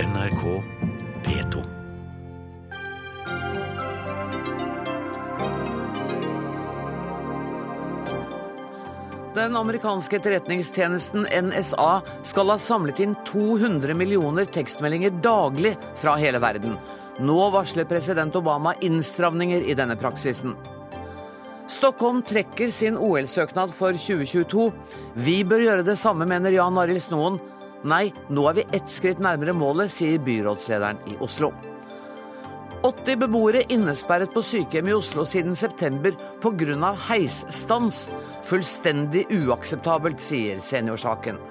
NRK P2. Den amerikanske etterretningstjenesten NSA skal ha samlet inn 200 millioner tekstmeldinger daglig fra hele verden. Nå varsler president Obama innstramninger i denne praksisen. Stockholm trekker sin OL-søknad for 2022. Vi bør gjøre det samme, mener Jan Arild Snoen. Nei, nå er vi ett skritt nærmere målet, sier byrådslederen i Oslo. 80 beboere innesperret på sykehjem i Oslo siden september pga. heisstans. Fullstendig uakseptabelt, sier Seniorsaken.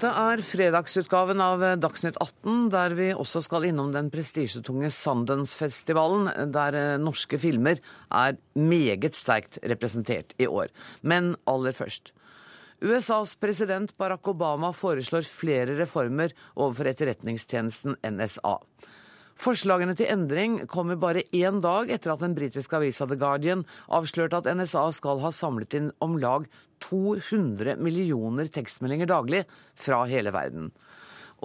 Dette er fredagsutgaven av Dagsnytt 18, der vi også skal innom den prestisjetunge Sundance-festivalen, der norske filmer er meget sterkt representert i år. Men aller først. USAs president Barack Obama foreslår flere reformer overfor etterretningstjenesten NSA. Forslagene til endring kommer bare én dag etter at den britiske avisa The Guardian avslørte at NSA skal ha samlet inn om lag 200 millioner tekstmeldinger daglig fra hele verden.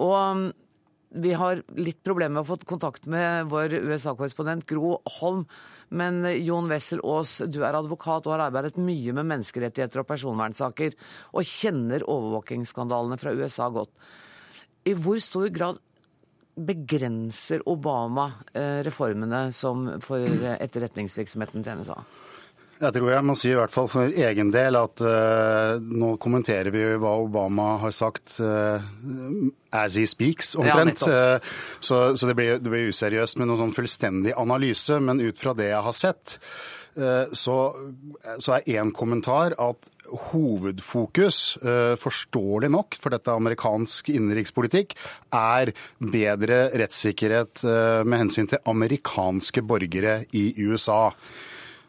Og um, vi har litt problemer med å få kontakt med vår USA-korrespondent Gro Holm. Men Jon Wessel Aas, du er advokat og har arbeidet mye med menneskerettigheter og personvernsaker, og kjenner overvåkingsskandalene fra USA godt. I hvor stor grad begrenser Obama eh, reformene som for etterretningsvirksomheten til NSA? Jeg tror jeg må si i hvert fall for egen del at uh, nå kommenterer vi hva Obama har sagt uh, as he speaks, omtrent. Ja, uh, så, så det, blir, det, blir, useriøst med noen sånn fullstendig analyse. Men ut fra det jeg har sett, så, så er én kommentar at hovedfokus, eh, forståelig nok, for dette er amerikansk innenrikspolitikk, er bedre rettssikkerhet eh, med hensyn til amerikanske borgere i USA.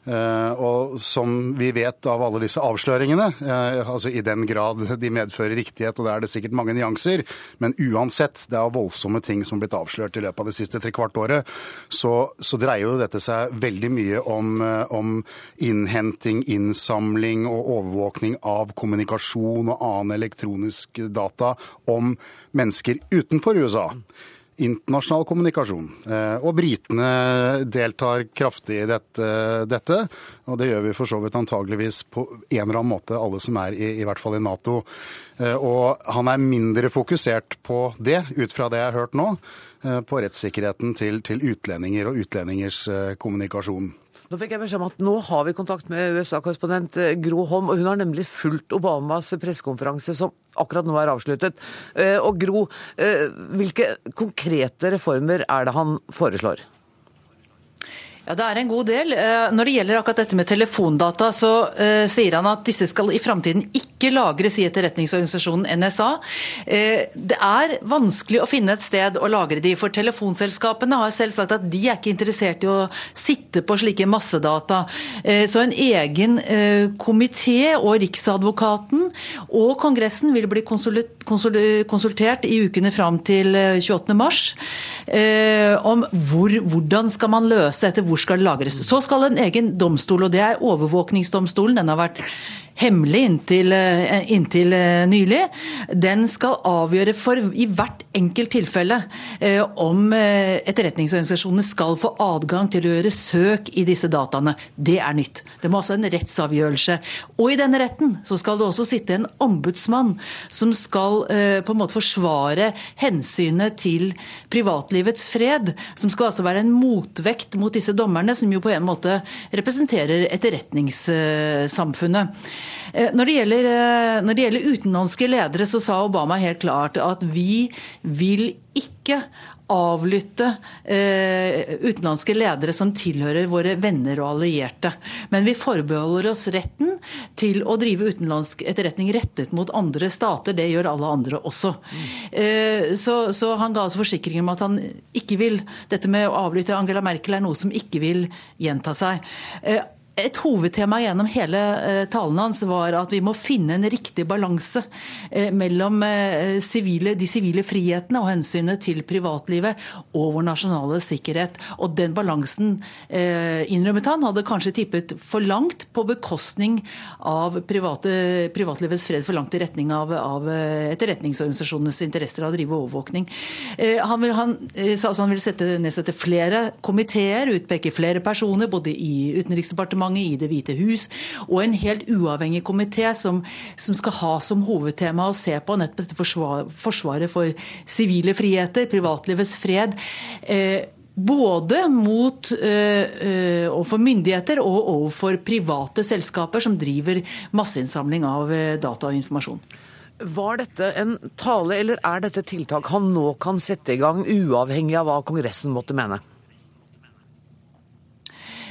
Eh, og som vi vet av alle disse avsløringene, eh, altså i den grad de medfører riktighet, og der er det sikkert mange nyanser, men uansett, det er voldsomme ting som har blitt avslørt i løpet av det siste trekvart året, så, så dreier jo dette seg veldig mye om, eh, om, innhenting, innsamling og overvåkning av kommunikasjon og annen elektronisk data om mennesker utenfor USA internasjonal kommunikasjon. Eh, og britene deltar kraftig i dette, dette, og det gjør vi for så vidt antageligvis på en eller annen måte, alle som er i, i hvert fall i Nato. Eh, og han er mindre fokusert på det, ut fra det jeg har hørt nå, eh, på rettssikkerheten til, til utlendinger og utlendingers kommunikasjon. Nå fikk jeg beskjed om at nå har vi kontakt med USA-korrespondent eh, Gro Holm, og hun har nemlig fulgt Obamas pressekonferanse som akkurat nå er avsluttet. Eh, og Gro, eh, hvilke konkrete reformer er det han foreslår? Ja, Det er en god del. Eh, når det gjelder akkurat dette med telefondata, så uh, sier han at disse skal i framtiden ikke lagres i etterretningsorganisasjonen NSA. Eh, det er vanskelig å finne et sted å lagre de, for telefonselskapene har selv sagt at de er ikke interessert i å sitte på slike massedata. Så en egen komité og Riksadvokaten og Kongressen vil bli konsultert i ukene fram til 28.3 om hvor, hvordan skal man løse dette. Hvor hvor skal det lagres. Så skal en egen domstol, og det er overvåkningsdomstolen. Den har vært hemmelig inntil, eh, inntil, eh, nylig, den skal avgjøre for i hvert enkelt tilfelle eh, om etterretningsorganisasjonene skal få adgang til å gjøre søk i disse dataene. Det er nytt. Det må også en rettsavgjørelse. Og i denne retten så skal det også sitte en ombudsmann som skal på en måte forsvare hensynet til privatlivets fred. Som skal altså være en motvekt mot disse dommerne, som jo på en måte representerer etterretningssamfunnet. Eh, når det, gjelder, eh, når det gjelder utenlandske ledere, så sa Obama helt klart at vi vil ikke avlytte eh, utenlandske ledere som tilhører våre venner og allierte. Men vi forbeholder oss retten til å drive utenlandsk etterretning rettet mot andre stater. Det gjør alle andre også. Eh, så, så, han ga altså forsikring om at han ikke vil Dette med å avlytte Angela Merkel er noe som ikke vil gjenta seg. Eh, et hovedtema gjennom hele eh, talen hans var at vi må finne en riktig balanse eh, mellom civile, de sivile frihetene og hensynet til privatlivet og vår nasjonale sikkerhet. Og den balansen, innrømmet han, hadde kanskje tippet for langt på bekostning av private, privatlivets fred, for langt i retning av, av etterretningsorganisasjonenes interesser av å drive overvåkning. Han vil, han, sa altså han vil sette, nedsette flere komiteer, utpeke flere personer, både i Utenriksdepartementet Utenriksdepartementet, i Det hvite hus, og en helt uavhengig komité som, som, skal ha som hovedtema å se på nettopp dette forsvar, forsvaret for sivile friheter, privatlivets fred. Eh, både mot øh, overfor myndigheter og overfor private selskaper som driver masseinnsamling av data og informasjon. Var dette en tale, eller er dette tiltak han nå kan sette i gang, uavhengig av hva Kongressen måtte mene?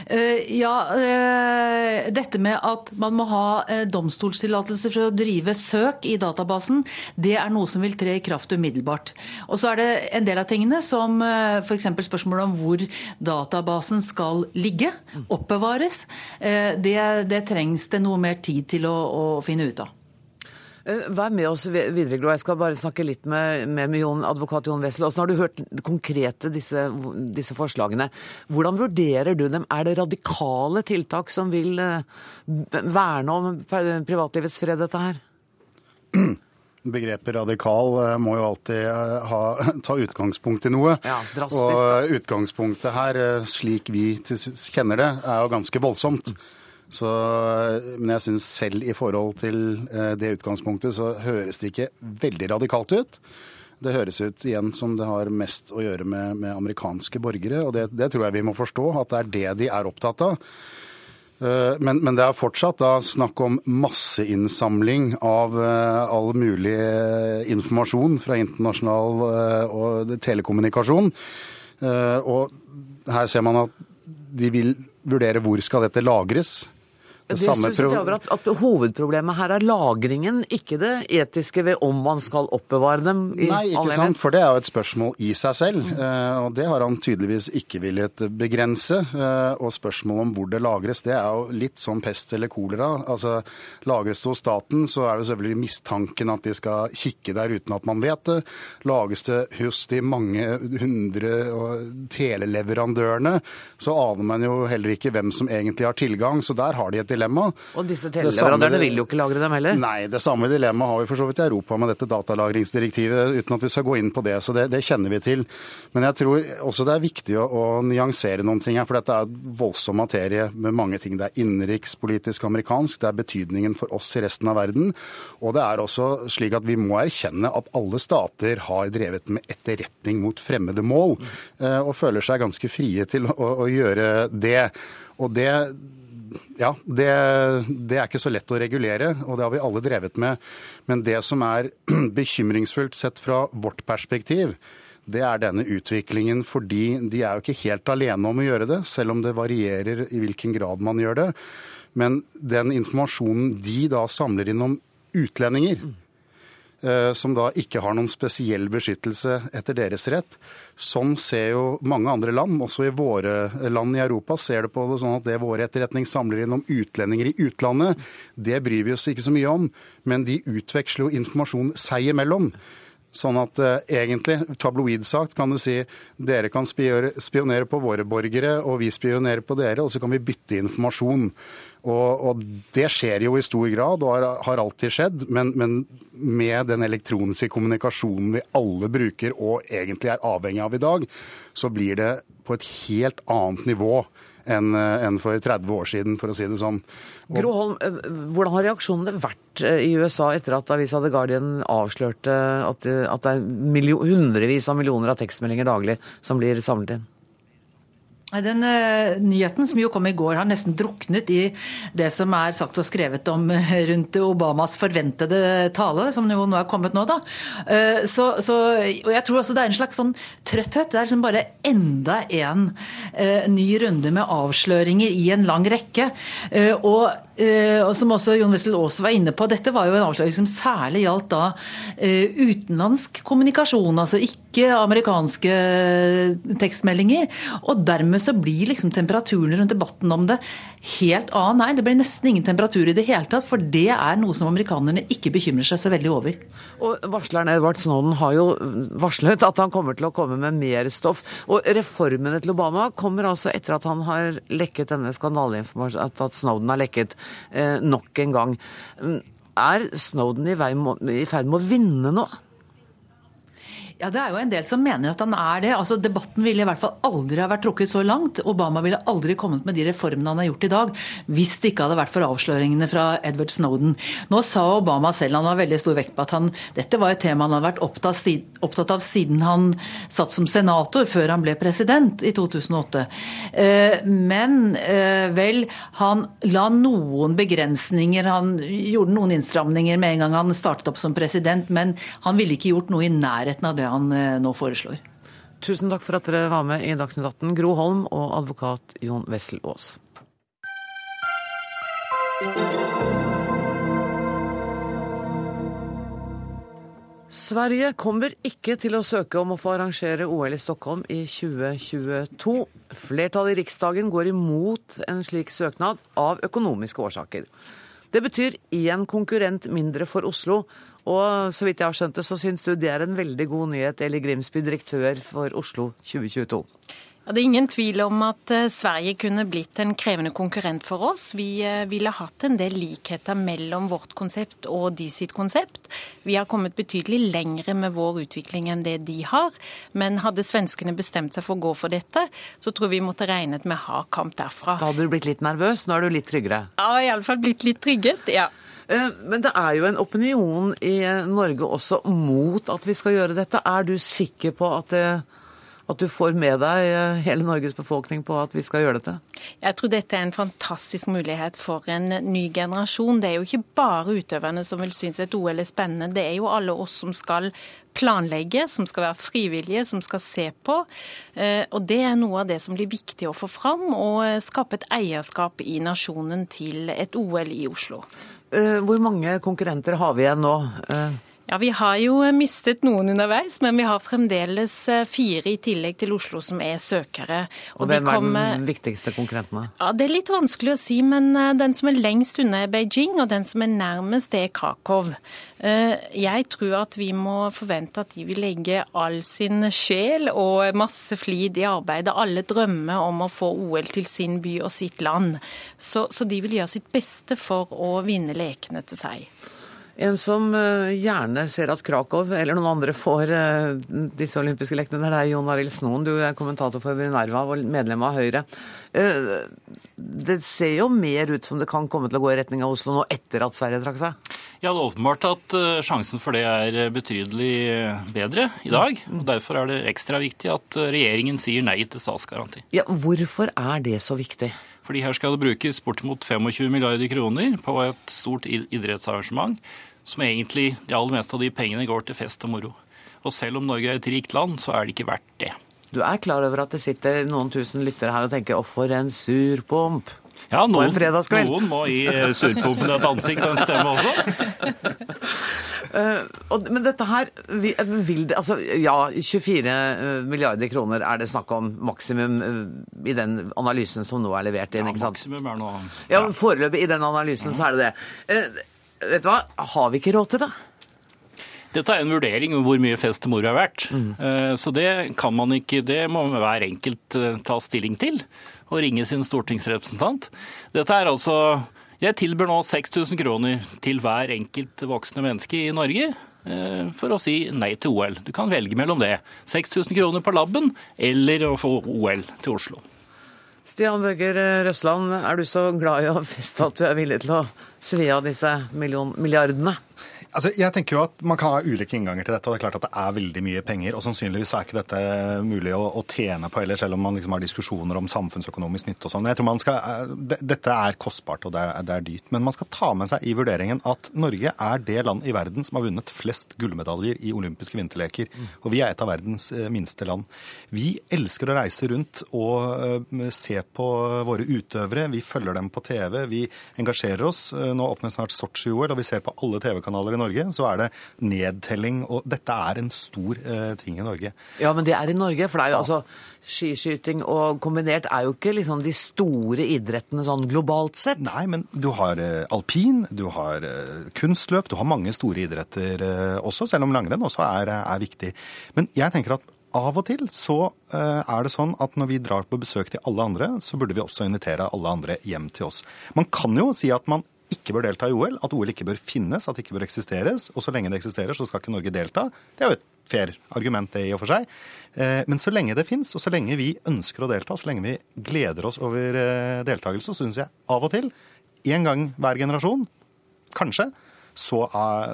Eh, ja, eh, dette med at man må ha eh, domstolstillatelse for å drive søk i databasen, det er noe som vil tre i kraft umiddelbart. Og så er det en del av tingene som f.eks. spørsmålet om hvor databasen skal ligge, oppbevares. Det, det trengs det noe mer tid til å, å finne ut av. Eh, vær med oss videre, Glo. Jeg skal bare snakke litt med, med, med Jon, advokat Jon Wessel. Nå har du hørt konkrete disse, disse, forslagene? Hvordan vurderer du dem? Er det radikale tiltak som vil eh, verne om privatlivets fred, dette her? Begrepet radikal eh, må jo alltid ha, ta utgangspunkt i noe. Ja, drastisk. Og utgangspunktet her, slik vi kjenner det, er jo ganske voldsomt. Så, men jeg syns selv i forhold til eh, det utgangspunktet, så høres det ikke veldig radikalt ut. Det høres ut igjen som det har mest å gjøre med, med amerikanske borgere. Og det, det, tror jeg vi må forstå, at det er det de er opptatt av. Eh, men, men, det er fortsatt da snakk om masseinnsamling av eh, all mulig informasjon fra internasjonal og telekommunikasjon. Og her ser man at de vil vurdere hvor skal dette lagres. Det stusset over at, at, Hovedproblemet her er lagringen, ikke det etiske ved om man skal oppbevare dem. i Nei, ikke sant, for det er jo et spørsmål i seg selv. Mm. Og det har han tydeligvis ikke villet begrense. Eh, og spørsmålet om hvor det lagres, det er jo litt som pest eller kolera. Altså, Lagres det hos staten, så er det selvfølgelig mistanken at de skal kikke der uten at man vet det. Lages det hos de mange hundre teleleverandørene, så aner man jo heller ikke hvem som egentlig har tilgang. Så der har de et dilemma. Og disse teleleverandørene vil jo ikke lagre dem heller? Nei, det samme dilemmaet har vi for så vidt i Europa med dette datalagringsdirektivet, uten at vi skal gå inn på det. Så det, det kjenner vi til. Men jeg tror også det er viktig å, å nyansere noen ting her, for dette er voldsom materie med mange ting. Det er innenrikspolitisk amerikansk, det er betydningen for oss i resten av verden. Og det er også slik at vi må erkjenne at alle stater har drevet med etterretning mot fremmede mål, eh, og føler seg ganske frie til å, å gjøre det. Og det, ja, det, det, er ikke så lett å regulere, og det har vi alle drevet med. Men det som er bekymringsfullt sett fra vårt perspektiv, det er denne utviklingen fordi de er jo ikke helt alene om å gjøre det, selv om det varierer i hvilken grad man gjør det. Men den informasjonen de da samler inn om utlendinger, som da ikke har noen spesiell beskyttelse etter deres rett. Sånn ser jo mange andre land, også i våre land i Europa, ser det på det sånn at det våre etterretning samler inn om utlendinger i utlandet, det bryr vi oss ikke så mye om. Men de utveksler jo informasjon seg imellom. Sånn at eh, egentlig, tabloid sagt, kan du si dere kan spionere på våre borgere, og vi spionerer på dere, og så kan vi bytte informasjon. Og, og, det skjer jo i stor grad, og har, har alltid skjedd. Men, men, med den elektroniske kommunikasjonen vi alle bruker og egentlig er avhengig av i dag, så blir det på et helt annet nivå enn en for 30 år siden, for å si det sånn. Og... Gro Holm, eh, hvordan har reaksjonene vært eh, i USA etter at avisa The Guardian avslørte at det, at det er hundrevis av millioner av tekstmeldinger daglig som blir samlet inn? Den uh, nyheten som jo kom i går, har nesten druknet i det som er sagt og skrevet om uh, rundt Obamas forventede tale, som jo nå er kommet nå, da. Uh, så, så, og jeg tror også det er en slags sånn trøtthet. Det er liksom bare enda en ny runde med avsløringer i en lang rekke. og og som også Jon Wessel Aas var inne på, dette var jo en avsløring som særlig gjaldt da uh, utenlandsk kommunikasjon, altså ikke amerikanske tekstmeldinger. Og dermed så blir liksom temperaturen rundt debatten om det helt annen. Nei, det blir nesten ingen temperatur i det hele tatt, for det er noe som amerikanerne ikke bekymrer seg så veldig over. Og varsleren Edvard Snowden har jo varslet at han kommer til å komme med mer stoff. Og reformene til Obama kommer altså etter at han har lekket denne skandaleinformasjonen, at Snowden har lekket eh, nok en gang. Er Snowden i ferd med å vinne nå? Ja, Det er jo en del som mener at han er det. Altså, Debatten ville i hvert fall aldri ha vært trukket så langt. Obama ville aldri kommet med de reformene han har gjort i dag, hvis det ikke hadde vært for avsløringene fra Edward Snowden. Nå sa Obama selv, han har veldig stor vekt på at han, dette var et tema han hadde vært opptatt, opptatt av siden han satt som senator, før han ble president i 2008. Eh, men eh, vel, han la noen begrensninger, han gjorde noen innstramninger med en gang han startet opp som president, men han ville ikke gjort noe i nærheten av det han eh, nå foreslår. Tusen takk for at dere var med i Dagsnytt 18, Gro Holm og advokat Jon Wessel Aas. Sverige kommer ikke til å søke om å få arrangere OL i Stockholm i 2022. Flertallet i Riksdagen går imot en slik søknad av økonomiske årsaker. Det betyr én konkurrent mindre for Oslo, og så vidt jeg har skjønt det, så syns du det er en veldig god nyhet, Eli Grimsby, direktør for Oslo 2022. Ja, det er ingen tvil om at eh, Sverige kunne blitt en krevende konkurrent for oss. Vi eh, ville hatt en del likheter mellom vårt konsept og de sitt konsept. Vi har kommet betydelig lengre med vår utvikling enn det de har. Men hadde svenskene bestemt seg for å gå for dette, så tror vi måtte regnet med hard kamp derfra. Da hadde du blitt litt nervøs, nå er du litt tryggere? Ja, iallfall blitt litt trygget. ja. Eh, men det er jo en opinion i Norge også mot at vi skal gjøre dette. Er du sikker på at, det, at du får med deg eh, hele Norges befolkning på at vi skal gjøre dette? Jeg tror dette er en fantastisk mulighet for en ny generasjon. Det er jo ikke bare utøverne som vil synes et OL er spennende, det er jo alle oss som skal planlegge, som skal være frivillige, som skal se på. Eh, og Det er noe av det som blir viktig å få fram, og skape et eierskap i nasjonen til et OL i Oslo. Eh, hvor mange konkurrenter har vi igjen nå? Eh, ja, Vi har jo mistet noen underveis, men vi har fremdeles eh, fire i tillegg til Oslo som er søkere. Og, og Hvem er den viktigste konkurrenten? Ja, Det er litt vanskelig å si, men den som er lengst unna er Beijing, og den som er nærmest er Krakow. Jeg tror at vi må forvente at de vil legge all sin sjel og masse flid i arbeidet. Alle drømmer om å få OL til sin by og sitt land. Så, så de vil gjøre sitt beste for å vinne lekene til seg. En som eh, gjerne ser at Krakow eller noen andre får eh, disse olympiske lekene, det er Jon Arild Snoen. Du er kommentator for Brinerva og medlem av Høyre. Eh, det ser jo mer ut som det kan komme til å gå i retning av Oslo nå etter at Sverige trakk seg? Ja, det er åpenbart at sjansen for det er betydelig bedre i dag. og Derfor er det ekstra viktig at regjeringen sier nei til statsgaranti. Ja, Hvorfor er det så viktig? Fordi her skal det brukes bortimot 25 milliarder kroner på et stort idrettsarrangement, som egentlig de aller meste av de pengene går til fest og moro. Og selv om Norge er et rikt land, så er det ikke verdt det. Du er klar over at det sitter noen tusen lyttere her og tenker 'å, for en surpomp'? Ja, noen, noen må gi eh, surpompen et ansikt og en stemme også. uh, men dette her vil det Altså, ja, 24 eh, milliarder kroner er det snakk om maksimum i den analysen som nå er levert inn? Ja, maksimum er nå ja. Ja, foreløpig i den analysen mm. så er det det. Uh, vet du hva, har vi ikke råd til det? Dette er en vurdering om hvor mye fest og moro er verdt. Mm. Så det kan man ikke, det må hver enkelt ta stilling til og ringe sin stortingsrepresentant. Dette er altså Jeg tilbyr nå 6000 kroner til hver enkelt voksne menneske i Norge eh, for å si nei til OL. Du kan velge mellom det. 6000 kroner på labben eller å få OL til Oslo. Stian Bøger Røsland, er du så glad i å feste at du er villig til å svi av disse milliardene? Altså, jeg tenker jo at Man kan ha ulike innganger til dette. og det er klart at det er veldig mye penger. og Sannsynligvis er ikke dette mulig å, å tjene på heller, selv om man liksom har diskusjoner om samfunnsøkonomisk nytte og sånn. Jeg tror man skal, eh, Dette er kostbart og det er, det er, dyrt. Men man skal ta med seg i vurderingen at Norge er det land i verden som har vunnet flest gullmedaljer i olympiske vinterleker. Og vi er et av verdens eh, minste land. Vi elsker å reise rundt og uh, se på våre utøvere. Vi følger dem på TV. Vi engasjerer oss. Nå åpner snart Sotsji-OL, og vi ser på alle TV-kanaler i Norge Norge, så er det nedtelling. Og dette er en stor eh, ting i Norge. Ja, men det er i Norge. For det er jo ja. altså Skiskyting og kombinert er jo ikke liksom de store idrettene sånn globalt sett. Nei, men du har uh, alpin, du har uh, kunstløp, du har mange store idretter også, selv om langrenn også er, er viktig. Men jeg tenker at av og til så er det sånn at når vi drar på besøk til alle andre, så burde vi også invitere alle andre hjem til oss. Man kan jo si at man ikke bør delta i OL, at OL ikke bør finnes, at det ikke bør eksisteres. Og så lenge det eksisterer, så skal ikke Norge delta. Det er jo et fair argument, det i og for seg. Eh, men så lenge det fins, og så lenge vi ønsker å delta, så lenge vi gleder oss over eh, deltakelse, så syns jeg av og til, én gang hver generasjon, kanskje, så,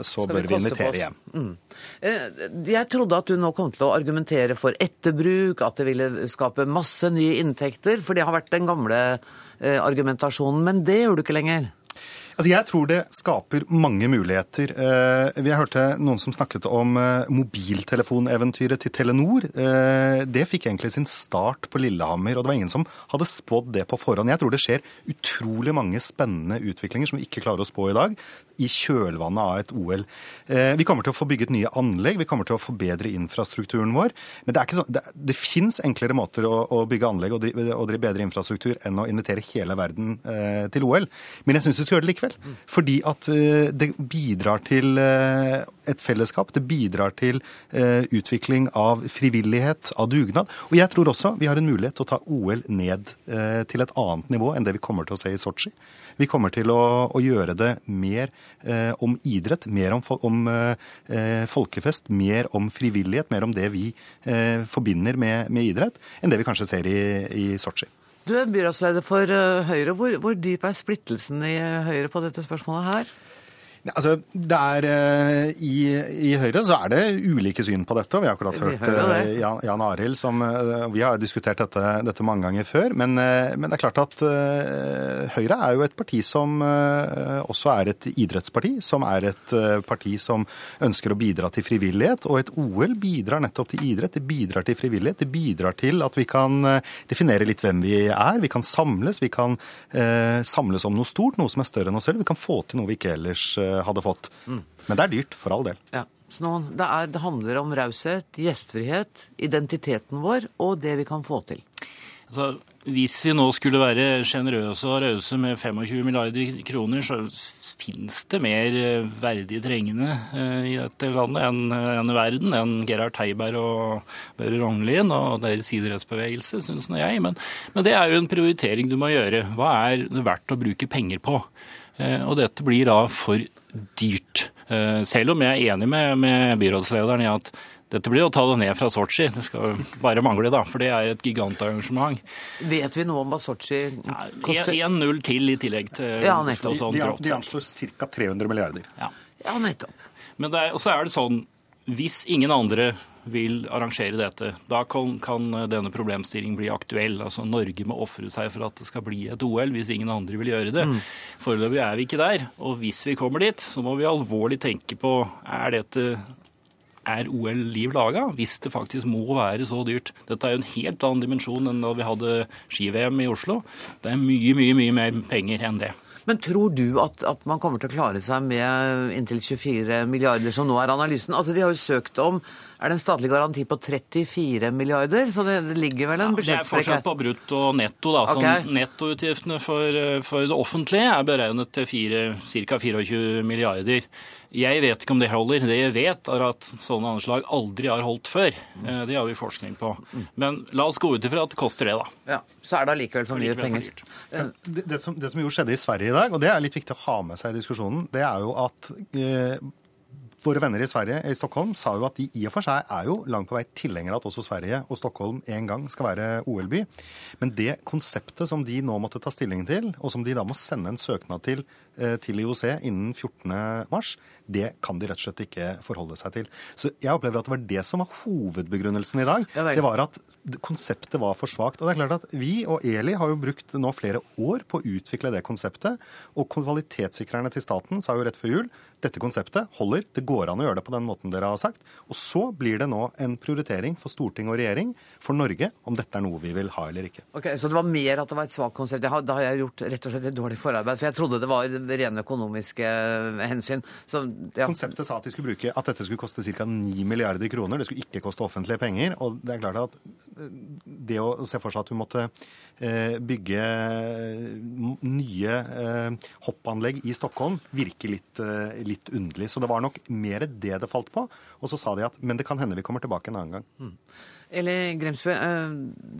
så bør vi invitere hjem. Mm. Eh, jeg trodde at du nå kom til å argumentere for etterbruk, at det ville skape masse nye inntekter, for det har vært den gamle argumentasjonen. Men det gjør du ikke lenger? Altså, jeg tror det skaper mange muligheter. Eh, vi har hørt noen som snakket om eh, mobiltelefoneventyret til Telenor. Eh, det fikk egentlig sin start på Lillehammer, og det var ingen som hadde spådd det på forhånd. Jeg tror det skjer utrolig mange spennende utviklinger som vi ikke klarer å spå i dag, i kjølvannet av et OL. Vi kommer til å få bygget nye anlegg, vi kommer til å forbedre infrastrukturen vår. Men det, er ikke så, det, det fins enklere måter å, å, bygge anlegg og og drive bedre infrastruktur enn å invitere hele verden til OL. Men jeg syns vi skal gjøre det likevel likevel. Fordi at eh, det bidrar til eh, et fellesskap. Det bidrar til eh, utvikling av frivillighet, av dugnad. Og jeg tror også vi har en mulighet til å ta OL ned til et annet nivå enn det vi kommer til å se i Sotsji. Vi kommer til å, å gjøre det mer eh, om idrett, mer om, om eh, folkefest, mer om frivillighet, mer om det vi eh, forbinder med, med, idrett, enn det vi kanskje ser i, i Sotsji. Du er byrådsleder for eh, Høyre. Hvor, hvor dyp er splittelsen i Høyre på dette spørsmålet her? Altså, det er, uh, i, i, Høyre så er det ulike syn på dette. Vi har akkurat hørt uh, Jan, Jan Arild som uh, Vi har diskutert dette, dette mange ganger før. Men, men, det er klart at Høyre er jo et parti som også er et idrettsparti. Som er et parti som ønsker å bidra til frivillighet. Og et OL bidrar nettopp til idrett. Det bidrar til frivillighet. Det bidrar til at vi kan definere litt hvem vi er. Vi kan samles. Vi kan samles om noe stort, noe som er større enn oss selv. Vi kan få til noe vi ikke ellers hadde fått. Mm. Men det er dyrt, for all del. Ja. Så nå, det, er, det handler om raushet, gjestfrihet, identiteten vår og det vi kan få til. Altså, hvis vi nå skulle være sjenerøse og rause med 25 milliarder kroner, så finnes det mer eh, verdig trengende eh, i dette landet enn enn i verden, enn Gerhard Teiberg og Børre Rognlien og deres idrettsbevegelse, syns nå jeg. Men, men, det er jo en prioritering du må gjøre. Hva er det verdt å bruke penger på? Eh, og dette blir da for dyrt. Eh, selv om jeg er enig med, med byrådslederen i at dette blir å ta det ned fra Sotsji. Det skal bare mangle, da, for det er et gigantarrangement. Vet vi noe om hva Sotsji koster? 1-0 til i tillegg til ja, Oslo. Sånn de, de, anslår ca. 300 milliarder. Ja, ja nettopp. Men det er, så er det sånn, hvis ingen andre vil arrangere dette. Da kan, kan denne problemstillingen bli aktuell. Altså Norge må ofre seg for at det skal bli et OL, hvis ingen andre vil gjøre det. Mm. Foreløpig er vi ikke der. Og hvis vi kommer dit, så må vi alvorlig tenke på er dette er OL liv laga, hvis det faktisk må være så dyrt? Dette er jo en helt annen dimensjon enn da vi hadde ski-VM i Oslo. Det er mye, mye, mye mer penger enn det. Men tror du at, at, man kommer til å klare seg med inntil 24 milliarder, som nå er analysen? Altså, De har jo søkt om er det en statlig garanti på 34 milliarder, så det, ligger vel en budsjettsprekk her? Det er forskjell på brutto og netto. da. Okay. Nettoutgiftene for, for, det offentlige er beregnet til ca. 24 milliarder. Jeg vet ikke om det holder. Det jeg vet, er at sånne anslag aldri har holdt før. Eh, det har vi forskning på. Men la oss gå ut ifra at det koster det, da. Ja, Så er det allikevel for mye penger. Det, det, som, det, som, jo skjedde i Sverige i dag, og det er litt viktig å ha med seg i diskusjonen, det er jo at eh, Våre venner i Sverige, i Stockholm, sa jo at de i og for seg er jo langt på vei tilhengere av at også Sverige og Stockholm en gang skal være OL-by. Men det konseptet som de nå måtte ta stilling til, og som de da må sende en søknad til til IOC innen 14.3, det kan de rett og slett ikke forholde seg til. Så jeg opplever at det var det som var hovedbegrunnelsen i dag. Ja, det, det var at konseptet var for svakt. Og det er klart at Vi og Eli har jo brukt nå flere år på å utvikle det konseptet. Og kvalitetssikrerne til staten sa jo rett før jul dette konseptet holder, det går an å gjøre det på den måten dere har sagt. Og så blir det nå en prioritering for storting og regjering for Norge om dette er noe vi vil ha eller ikke. Ok, Så det var mer at det var et svakt konsept. Da har jeg gjort rett og slett et dårlig forarbeid, for jeg trodde det var rene økonomiske eh, hensyn. Så, ja. Konseptet sa at, de skulle bruke, at dette skulle koste ca. 9 milliarder kroner. Det skulle ikke koste offentlige penger. Og det er klart at eh, det å se for seg at du måtte eh, bygge nye hoppanlegg i Stockholm, virker litt, litt underlig. Så det var nok mer det det falt på. Og så sa de at men det kan hende vi kommer tilbake en annen gang. Mm. Eli Grimsby,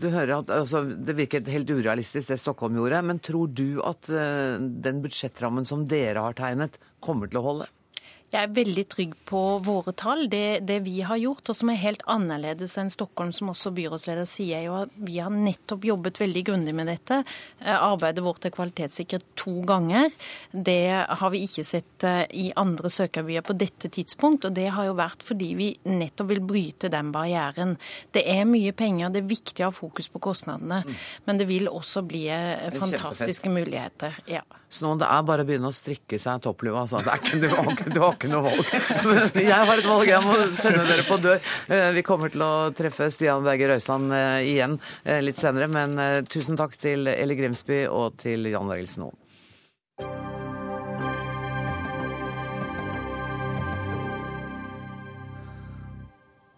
du hører at altså, det virket helt urealistisk det Stockholm gjorde. Men tror du at den budsjettrammen som dere har tegnet, kommer til å holde? Jeg er veldig trygg på våre tall. Det, det, vi har gjort, og som er helt annerledes enn Stockholm, som også byrådsleder sier, jo at vi har nettopp jobbet veldig grundig med dette. Arbeidet vårt er kvalitetssikret to ganger. Det har vi ikke sett i andre søkerbyer på dette tidspunkt. Og det har jo vært fordi vi nettopp vil bryte den barrieren. Det er mye penger, det er viktig å ha fokus på kostnadene. Men det vil også bli fantastiske muligheter. Ja. Så nå det er bare å begynne å strikke seg topplua. Altså. Det er ikke, du, har ikke, du har ikke noe valg. Jeg har et valg, jeg må sende dere på dør. Vi kommer til å treffe Stian Berger Røisland igjen litt senere, men tusen takk til Eli Grimsby og til Jan Arild Snoen.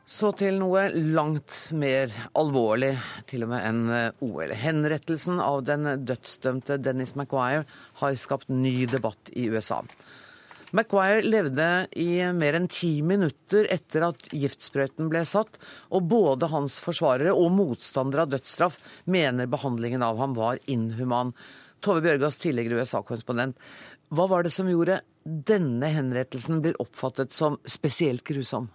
Så til noe langt mer alvorlig, til og med enn OL. Henrettelsen av den dødsdømte Dennis Maguire har skapt ny debatt i USA. Maguire levde i mer enn ti minutter etter at giftsprøyten ble satt, og både hans forsvarere og motstandere av dødsstraff mener behandlingen av ham var inhuman. Tove Bjørgaas, tidligere USA-korrespondent. Hva var det som gjorde denne henrettelsen blir oppfattet som spesielt grusom?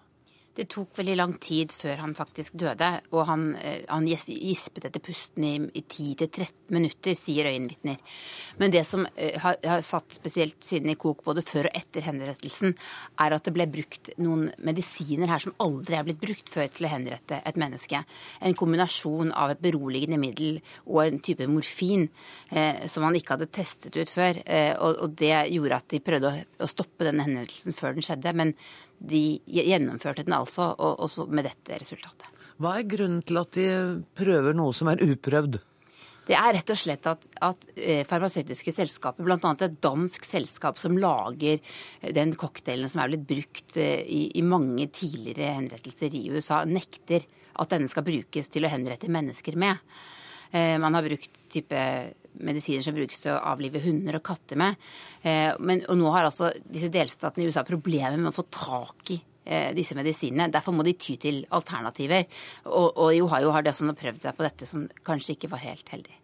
Det tok veldig lang tid før han faktisk døde, og han, han gispet etter pusten i, i 10-13 minutter, sier øyenvitner. Men det som har, har, satt spesielt siden i kok både før og etter henrettelsen, er at det ble brukt noen medisiner her som aldri er blitt brukt før til å henrette et menneske. En kombinasjon av et beroligende middel og en type morfin eh, som man ikke hadde testet ut før. Eh, og, og, det gjorde at de prøvde å, å stoppe denne henrettelsen før den skjedde. men de gjennomførte den altså, og, og med dette resultatet. Hva er grunnen til at de prøver noe som er uprøvd? Det er rett og slett at, at farmasøytiske selskaper, bl.a. et dansk selskap som lager den cocktailen som er blitt brukt i, i mange tidligere henrettelser i USA, nekter at denne skal brukes til å henrette mennesker med. Man har brukt type medisiner som brukes til å avlive hunder og katter med. Eh, men, og nå har altså disse delstatene i USA problemer med å få tak i eh, disse medisinene. Derfor må de ty til alternativer. Og, og Ohio har det også prøvd seg på dette, som kanskje ikke var helt heldig.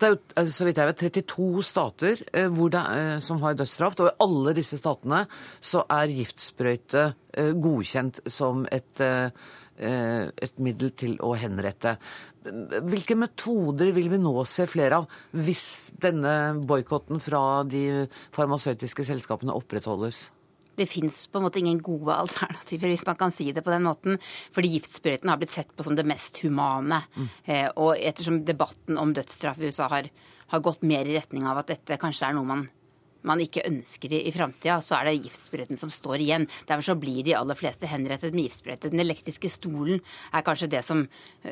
Det er jo eh, så vidt jeg vet, 32 stater det, som har dødsstraff. Og i alle disse statene så er giftsprøyte godkjent som et, et middel til å henrette. Hvilke metoder vil vi nå se flere av hvis denne boikotten fra de farmasøytiske selskapene opprettholdes? det fins på en måte ingen gode alternativer, hvis man kan si det på den måten. Fordi giftsprøyten har blitt sett på som det mest humane. Mm. Eh, og ettersom debatten om dødsstraff i USA har, har, gått mer i retning av at dette kanskje er noe man man ikke ønsker i, i framtida, så er det giftsprøyten som står igjen. Derfor så blir de aller fleste henrettet med giftsprøyte. Den elektriske stolen er kanskje det som,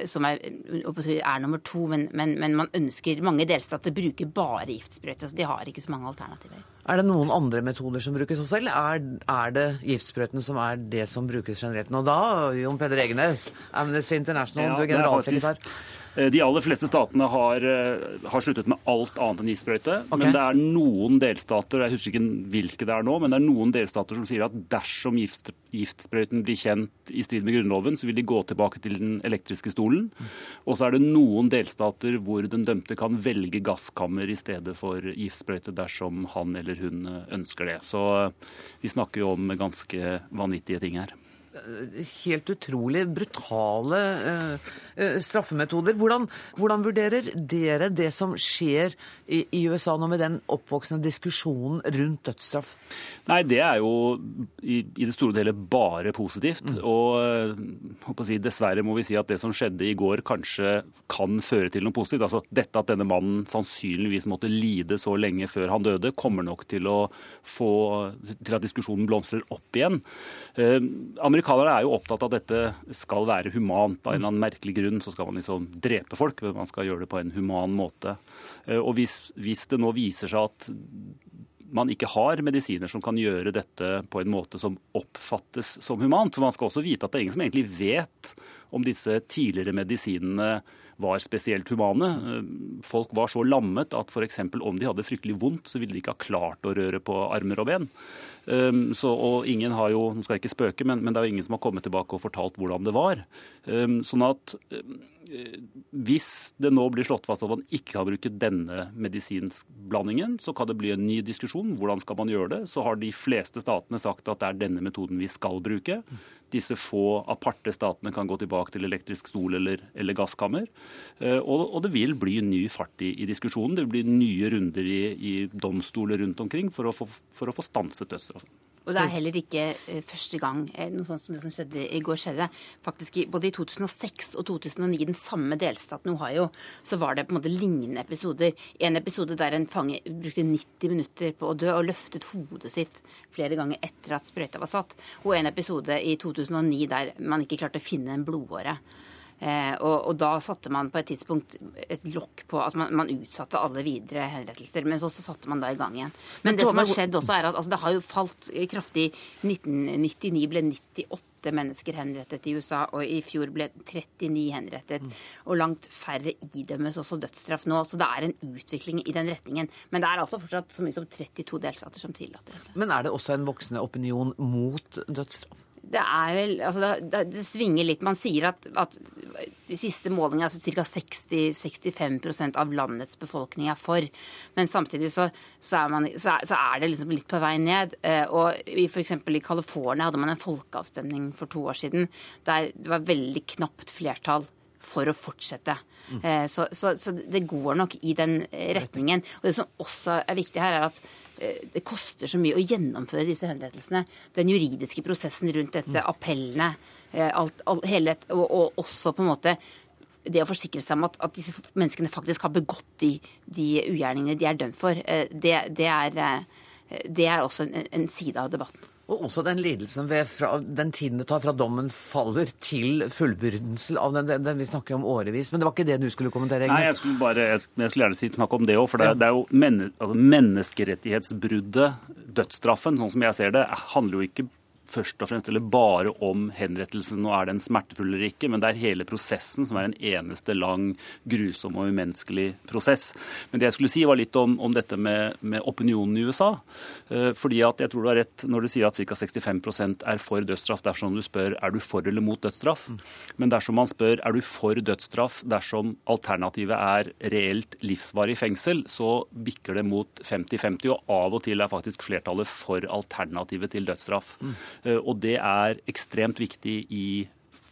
som er, er, nummer to, men, men, men, man ønsker Mange delstater bruker bare giftsprøyte, så de har ikke så mange alternativer. Er det noen andre metoder som brukes også, eller er, er det giftsprøyten som er det som brukes generelt nå? Da, Jon Peder Egenes, Amnesty International, ja, du er generalsekretær. Eh, de aller fleste statene har, eh, har sluttet med alt annet enn issprøyte. Okay. Men det er noen delstater jeg husker ikke hvilke det er nå, men det er noen delstater som sier at dersom gift, giftsprøyten blir kjent i strid med Grunnloven, så vil de gå tilbake til den elektriske stolen. Og så er det noen delstater hvor den dømte kan velge gasskammer i stedet for giftsprøyte dersom han eller hun ønsker det. Så vi snakker jo om ganske vanvittige ting her. Helt utrolig brutale uh, uh, straffemetoder. Hvordan, hvordan, vurderer dere det som skjer i, i, USA nå med den oppvoksende diskusjonen rundt dødsstraff? Nei, det er jo i, i det store og hele bare positivt. Mm. Og si, dessverre må vi si at det som skjedde i går kanskje kan føre til noe positivt. Altså dette at denne mannen sannsynligvis måtte lide så lenge før han døde, kommer nok til å få til at diskusjonen blomstrer opp igjen. Eh, amerikanere er jo opptatt av at dette skal være humant. Av en eller annen merkelig grunn så skal man liksom drepe folk, men man skal gjøre det på en human måte. Eh, og hvis, hvis det nå viser seg at man ikke har medisiner som kan gjøre dette på en måte som oppfattes som humant. For man skal også vite at det er ingen som egentlig vet om disse tidligere medisinene var spesielt humane. Folk var så lammet at f.eks. om de hadde fryktelig vondt, så ville de ikke ha klart å røre på armer og ben. Um, så, og ingen har jo, nå skal jeg ikke spøke, men, men, det er jo ingen som har kommet tilbake og fortalt hvordan det var. Um, sånn at um, hvis det nå blir slått fast at man ikke kan bruke denne medisinblandingen, så kan det bli en ny diskusjon. Hvordan skal man gjøre det? Så har de fleste statene sagt at det er denne metoden vi skal bruke. Disse få aparte statene kan gå tilbake til elektrisk stol eller, eller gasskammer. Uh, og, og, det vil bli ny fart i, i diskusjonen. Det vil bli nye runder i, i domstoler rundt omkring for å få, for å få stanset dødsstraffen. Og det er heller ikke uh, første gang uh, noe sånt som det som skjedde i går skjedde. Faktisk Både i 2006 og 2009, den samme delstaten Ohio, så var det på en måte lignende episoder. En episode der en fange brukte 90 minutter på å dø og løftet hodet sitt flere ganger etter at sprøyta var satt. Og en episode i 2009 der man ikke klarte å finne en blodåre. Eh, og, og, da satte man på et tidspunkt et lokk på altså man, man, utsatte alle videre henrettelser. Men så, så, satte man da i gang igjen. Men, men det som har skjedd også, er at altså, det har jo falt kraftig. 1999 ble 98 mennesker henrettet i USA, og i fjor ble 39 henrettet. Mm. Og langt færre idømmes også dødsstraff nå. Så det er en utvikling i den retningen. Men det er altså fortsatt så mye som 32 delstater som tillater dette. Men er det også en voksende opinion mot dødsstraff? Det er vel Altså, det, det svinger litt. Man sier at, at de siste målingene altså ca. 60-65% av landets befolkning er for. Men samtidig så, så, er, man, så, er, så er, det liksom litt på vei ned. Eh, og f.eks. i California hadde man en folkeavstemning for to år siden der det var veldig knapt flertall for å fortsette. Mm. Så, så, så, det går nok i den retningen. Og det som også er viktig her, er at eh, det koster så mye å gjennomføre disse henrettelsene. Den juridiske prosessen rundt dette, mm. appellene, eh, alt, alt, hele, og, og, også på en måte det å forsikre seg om at, at disse menneskene faktisk har begått de, de ugjerningene de er dømt for, det, det, er, det er også en, en side av debatten. Og også den lidelsen ved fra, den tiden det tar fra dommen faller til fullbyrdelse av den, den, den, Vi snakker om årevis, men det var ikke det du skulle kommentere? Agnes. Nei, jeg skulle, bare, jeg, jeg skulle gjerne si, snakke om det òg. For det, ja. det, er jo men, altså menneskerettighetsbruddet, dødsstraffen, sånn som jeg ser det, handler jo ikke først og fremst eller bare om henrettelsen og er den smertefull eller ikke, men det er hele prosessen som er en eneste lang, grusom og umenneskelig prosess. Men det jeg skulle si var litt om, om dette med, med, opinionen i USA. Eh, fordi at jeg tror du har rett når du sier at ca. 65% er for dødsstraff dersom du spør er du for eller mot dødsstraff. Men dersom man spør er du for dødsstraff dersom alternativet er reelt livsvarig fengsel, så bikker det mot 50-50, og av og til er faktisk flertallet for alternativet til dødsstraff. Mm. Eh, og det er ekstremt viktig i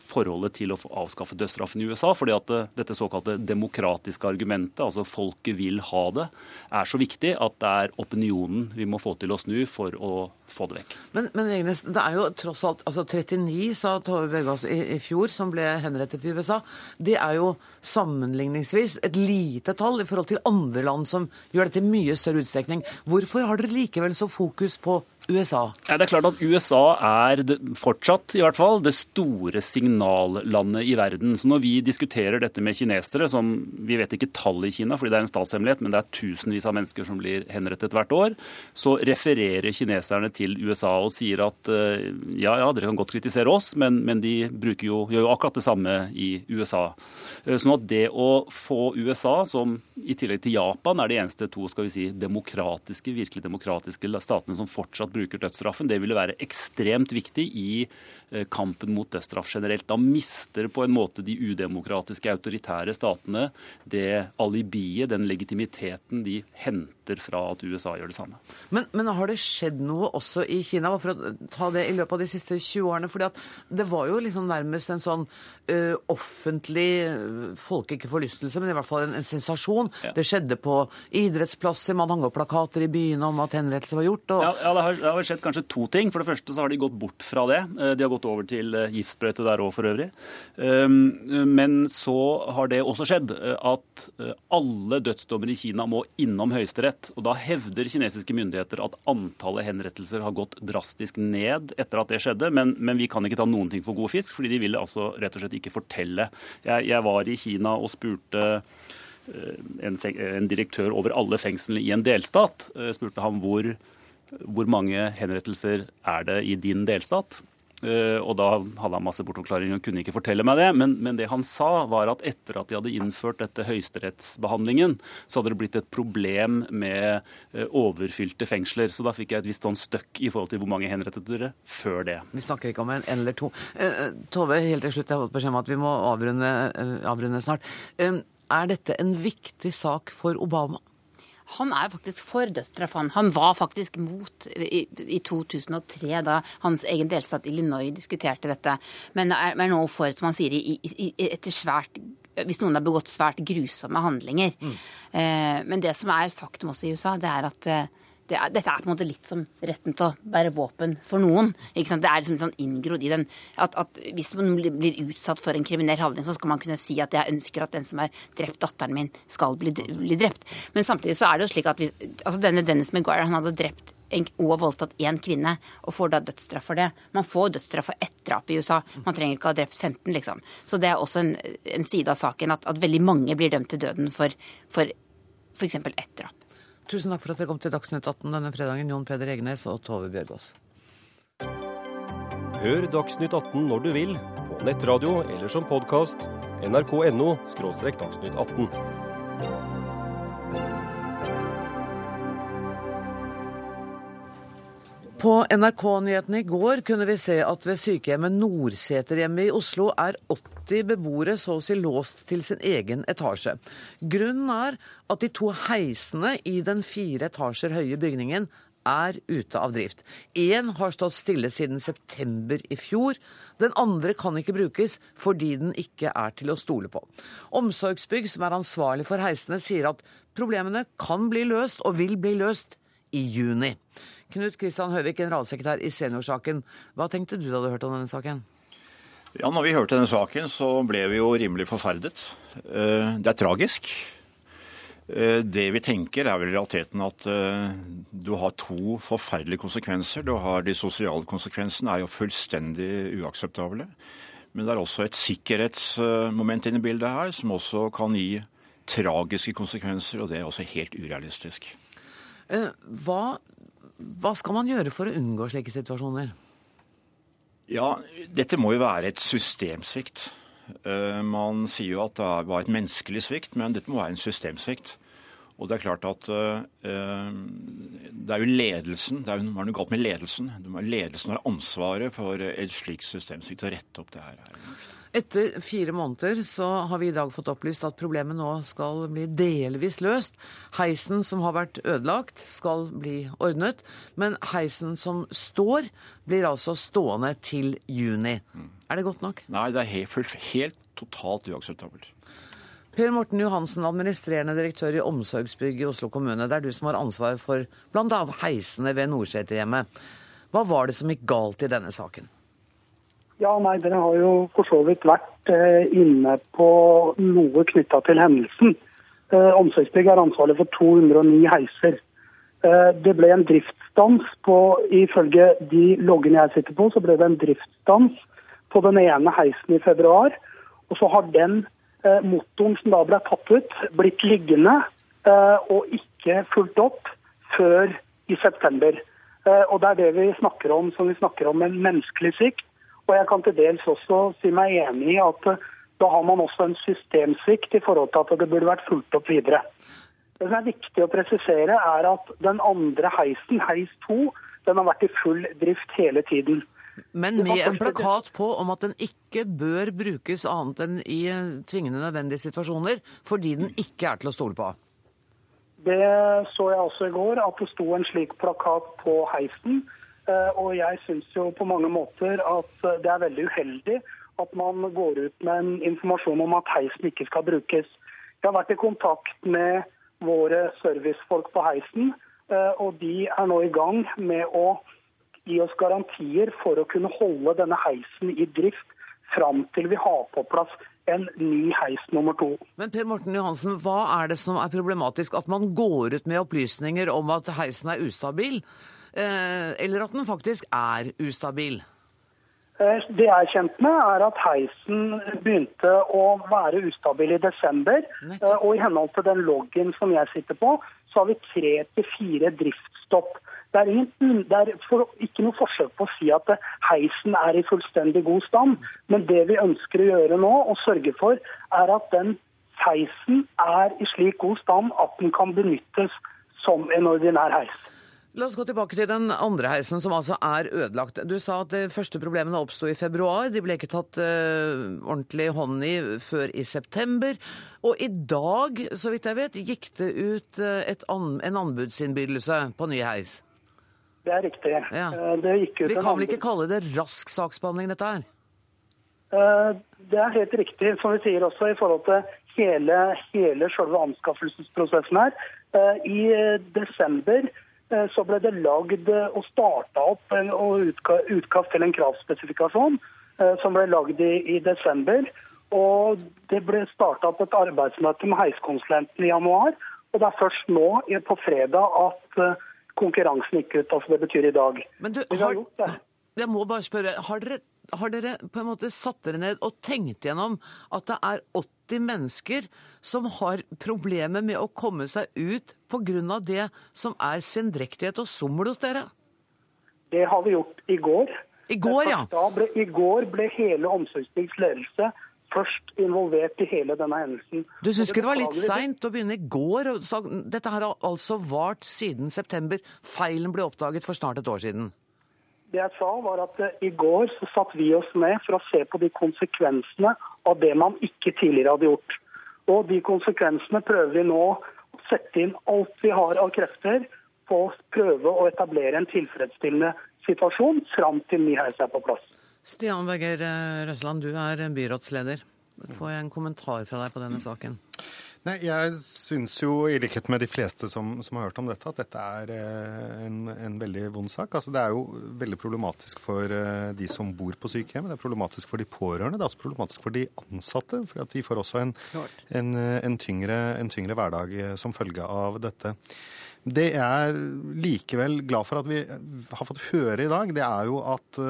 forholdet til å få avskaffe dødsstraffen i USA. fordi at eh, dette såkalte demokratiske argumentet, altså folket vil ha det, er så viktig at det er opinionen vi må få til å snu for å få det vekk. Men, men Egnes, det er jo tross alt altså 39, sa Tove Bergaas i, i, fjor, som ble henrettet i USA. Det er jo sammenligningsvis et lite tall i forhold til andre land som gjør dette i mye større utstrekning. Hvorfor har dere likevel så fokus på USA? Ja, det er klart at USA er fortsatt i hvert fall det store signallandet i verden. Så når vi diskuterer dette med kinesere, som vi vet ikke tallet i Kina, fordi det er en statshemmelighet, men det er tusenvis av mennesker som blir henrettet hvert år, så refererer kineserne til USA og sier at eh, ja, ja, dere kan godt kritisere oss, men, men de jo, gjør jo akkurat det samme i USA. Eh, sånn at det å få USA, som i tillegg til Japan er de eneste to skal vi si, demokratiske, virkelig demokratiske statene som fortsatt bruker dødsstraffen. Det ville være ekstremt viktig i eh, kampen mot dødsstraff generelt. Da mister på en måte de udemokratiske, autoritære statene det alibiet, den legitimiteten de henter fra at USA gjør det samme. Men, men har det skjedd noe også i Kina, for å ta det i løpet av de siste 20 årene? fordi at det var jo liksom nærmest en sånn ø, offentlig folk ikke forlystelse, men i hvert fall en, en sensasjon. Ja. Det skjedde på idrettsplasser, man hang opp plakater i byene om at henrettelse var gjort. Og... Ja, ja det, har, det, har, skjedd kanskje to ting. For det første så har de gått bort fra det. Eh, de har gått over til eh, giftsprøyte der òg, for øvrig. Um, men så har det også skjedd at alle dødsdommer i Kina må innom Høyesterett. Og da hevder kinesiske myndigheter at antallet henrettelser har gått drastisk ned etter at det skjedde. Men, men vi kan ikke ta noen ting for god fisk, fordi de ville altså rett og slett ikke fortelle. Jeg, jeg var i Kina og spurte eh, en, direktør over alle fengslene i en delstat. Eh, spurte ham hvor, hvor mange henrettelser er det i din delstat. Eh, og da hadde han masse bortforklaringer og kunne ikke fortelle meg det. Men, men, det han sa, var at etter at de hadde innført dette høyesterettsbehandlingen, så hadde det blitt et problem med eh, overfylte fengsler. Så da fikk jeg et visst sånn støkk i forhold til hvor mange henrettet dere før det. Vi snakker ikke om en, eller to. Eh, Tove, helt til slutt, jeg har fått beskjed om at vi må avrunde, avrunde snart. Er dette en viktig sak for Obama? Han er faktisk for dødsstraff. Han. han var faktisk mot i, i, 2003, da hans egen delstat Illinois diskuterte dette. Men er, er nå for, som han sier, i, i, etter svært hvis noen har begått svært grusomme handlinger. Mm. Eh, men det som er faktum også i USA, det er at eh, det er, dette er på en måte litt som retten til å bære våpen for noen. Det er liksom sånn inngrodd i den at, at, Hvis man blir utsatt for en kriminell handling, så skal man kunne si at jeg ønsker at den som har drept datteren min, skal bli, bli drept. Men samtidig så er det jo slik at hvis, altså denne Dennis McGuire han hadde drept og voldtatt én kvinne, og får da dødsstraff for det. Man får dødsstraff for ett drap i USA. Man trenger ikke å ha drept 15, liksom. Så det er også en, en side av saken at, at, veldig mange blir dømt til døden for f.eks. ett drap. Tusen takk for at dere kom til Dagsnytt 18 denne fredagen, Jon Peder Egnes og Tove Bjørgaas. Hør Dagsnytt 18 når du vil, på nettradio eller som podkast. nrk.no – dagsnytt 18. På NRK-nyhetene i går kunne vi se at ved sykehjemmet Nordseterhjemmet i Oslo er 80 80 beboere så å si låst til sin egen etasje. Grunnen er at de to heisene i den fire etasjer høye bygningen er ute av drift. Én har stått stille siden september i fjor. Den andre kan ikke brukes fordi den ikke er til å stole på. Omsorgsbygg, som er ansvarlig for heisene, sier at problemene kan bli løst, og vil bli løst, i juni. Knut Kristian Høvik, generalsekretær i Seniorsaken. Hva tenkte du da du hørte om denne saken? Ja, når vi hørte denne saken, så ble vi jo rimelig forferdet. Eh, det er tragisk. Eh, det vi tenker er vel i realiteten at eh, du har to forferdelige konsekvenser. Du har De sosiale konsekvensene er jo fullstendig uakseptable. Men det er også et sikkerhetsmoment inne i bildet her som også kan gi tragiske konsekvenser, og det er også helt urealistisk. Hva, hva skal man gjøre for å unngå slike situasjoner? Ja, dette må jo være et systemsvikt. Eh, man sier jo at det var et menneskelig svikt, men dette må være en systemsvikt. Og det er klart at uh, det er jo ledelsen, det er noe galt med ledelsen. Ledelsen har ansvaret for et slikt systemsvikt, å rette opp det her. Etter fire måneder så har vi i dag fått opplyst at problemet nå skal bli delvis løst. Heisen som har vært ødelagt, skal bli ordnet. Men heisen som står, blir altså stående til juni. Er det godt nok? Nei, det er helt, helt totalt uakseptabelt. Per Morten Johansen, administrerende direktør i Omsorgsbygg i Oslo kommune. Det er du som har ansvar for bl.a. heisene ved Nordseterhjemmet. Hva var det som gikk galt i denne saken? Ja, nei, Dere har jo for så vidt vært eh, inne på noe knytta til hendelsen. Eh, Omsorgsbygg er ansvarlig for 209 heiser. Eh, det ble en driftsstans på, ifølge de loggene jeg sitter på, så ble det en driftsstans på den ene heisen i februar. Og så har den eh, motoren som da ble tatt ut, blitt liggende og ikke fulgt opp før i september. Og det er det vi snakker om som vi snakker om en menneskelig svikt og jeg kan til dels også si meg enig i at eh, da har man også en systemsvikt i forhold til at det burde vært fulgt opp videre. Det som er viktig å presisere, er at den andre heisen, heis 2, Den har vært i full drift hele tiden. Men med en plakat på om at den ikke bør brukes annet enn i eh, tvingende nødvendige situasjoner, fordi den ikke er til å stole på. Det så jeg også i går, at det sto en slik plakat på heisen. Eh, og jeg syns jo på mange måter at det er veldig uheldig at man går ut med en informasjon om at heisen ikke skal brukes. Jeg har vært i kontakt med våre servicefolk på heisen, eh, og de er nå i gang med å gi oss garantier for å kunne holde denne heisen i drift fram til vi har på plass en ny heis nummer to. Men Per Morten Johansen, hva er det som er problematisk? At man går ut med opplysninger om at heisen er ustabil, eh, eller at den faktisk er ustabil? Eh, det jeg er kjent med, er at heisen begynte å være ustabil i desember. Og i henhold til den loggen som jeg sitter på, så har vi tre til fire driftsstopp. Det er, ingen, det er for, ikke noe forsøk på å si at heisen er i fullstendig god stand. Men det vi ønsker å gjøre nå, og sørge for, er at den heisen er i slik god stand at den kan benyttes som en ordinær heis. La oss gå tilbake til den andre heisen, som altså er ødelagt. Du sa at de første problemene oppsto i februar. De ble ikke tatt uh, ordentlig hånd i før i september. Og i dag, så vidt jeg vet, gikk det ut uh, an en anbudsinnbydelse på ny heis. Det er riktig. Ja. Eh, det gikk ut Vi kan vel ikke kalle det rask saksbehandling, dette her? Det er helt riktig, som vi sier også i forhold til hele, hele selve anskaffelsesprosessen her. I desember så ble det lagd og starta opp og utkast til en kravspesifikasjon som ble lagd i, i desember. Og det ble starta opp et arbeidsmøte med heiskonsulenten i januar. Og det er først nå på fredag at konkurransen gikk ut. Altså det betyr i dag. Men du, har, jeg må bare spørre, har dere, har dere på en måte satt dere ned og tenkt gjennom at det er 80 mennesker som har problemer med å komme seg ut pga. det som er sendrektighet og sommel hos dere? Det har vi gjort i går. I går, ja. Ble, I går ble hele Omsorgsbyggs ledelse først involvert i hele denne hendelsen. Du syns ikke det var litt seint å begynne i går? Dette har altså vart siden september. Feilen ble oppdaget for snart et år siden. Det jeg sa var at I går så satt vi oss ned for å se på de konsekvensene av det man ikke tidligere hadde gjort. Og De konsekvensene prøver vi nå å sette inn alt vi har av krefter på å prøve å etablere en tilfredsstillende situasjon fram til ny heis er på plass. Stian Berger Røsland, du er byrådsleder. Får jeg en kommentar fra deg på denne saken? Nei, Jeg syns jo, i likhet med de fleste som, som, har hørt om dette, at dette er en, en, veldig vond sak. Altså, Det er jo veldig problematisk for de som bor på sykehjem. Det er problematisk for de pårørende. Det er også problematisk for de ansatte. For de får også en, en tyngre, tyngre hverdag som følge av dette. Det jeg er likevel glad for at vi har fått høre i dag, det er jo at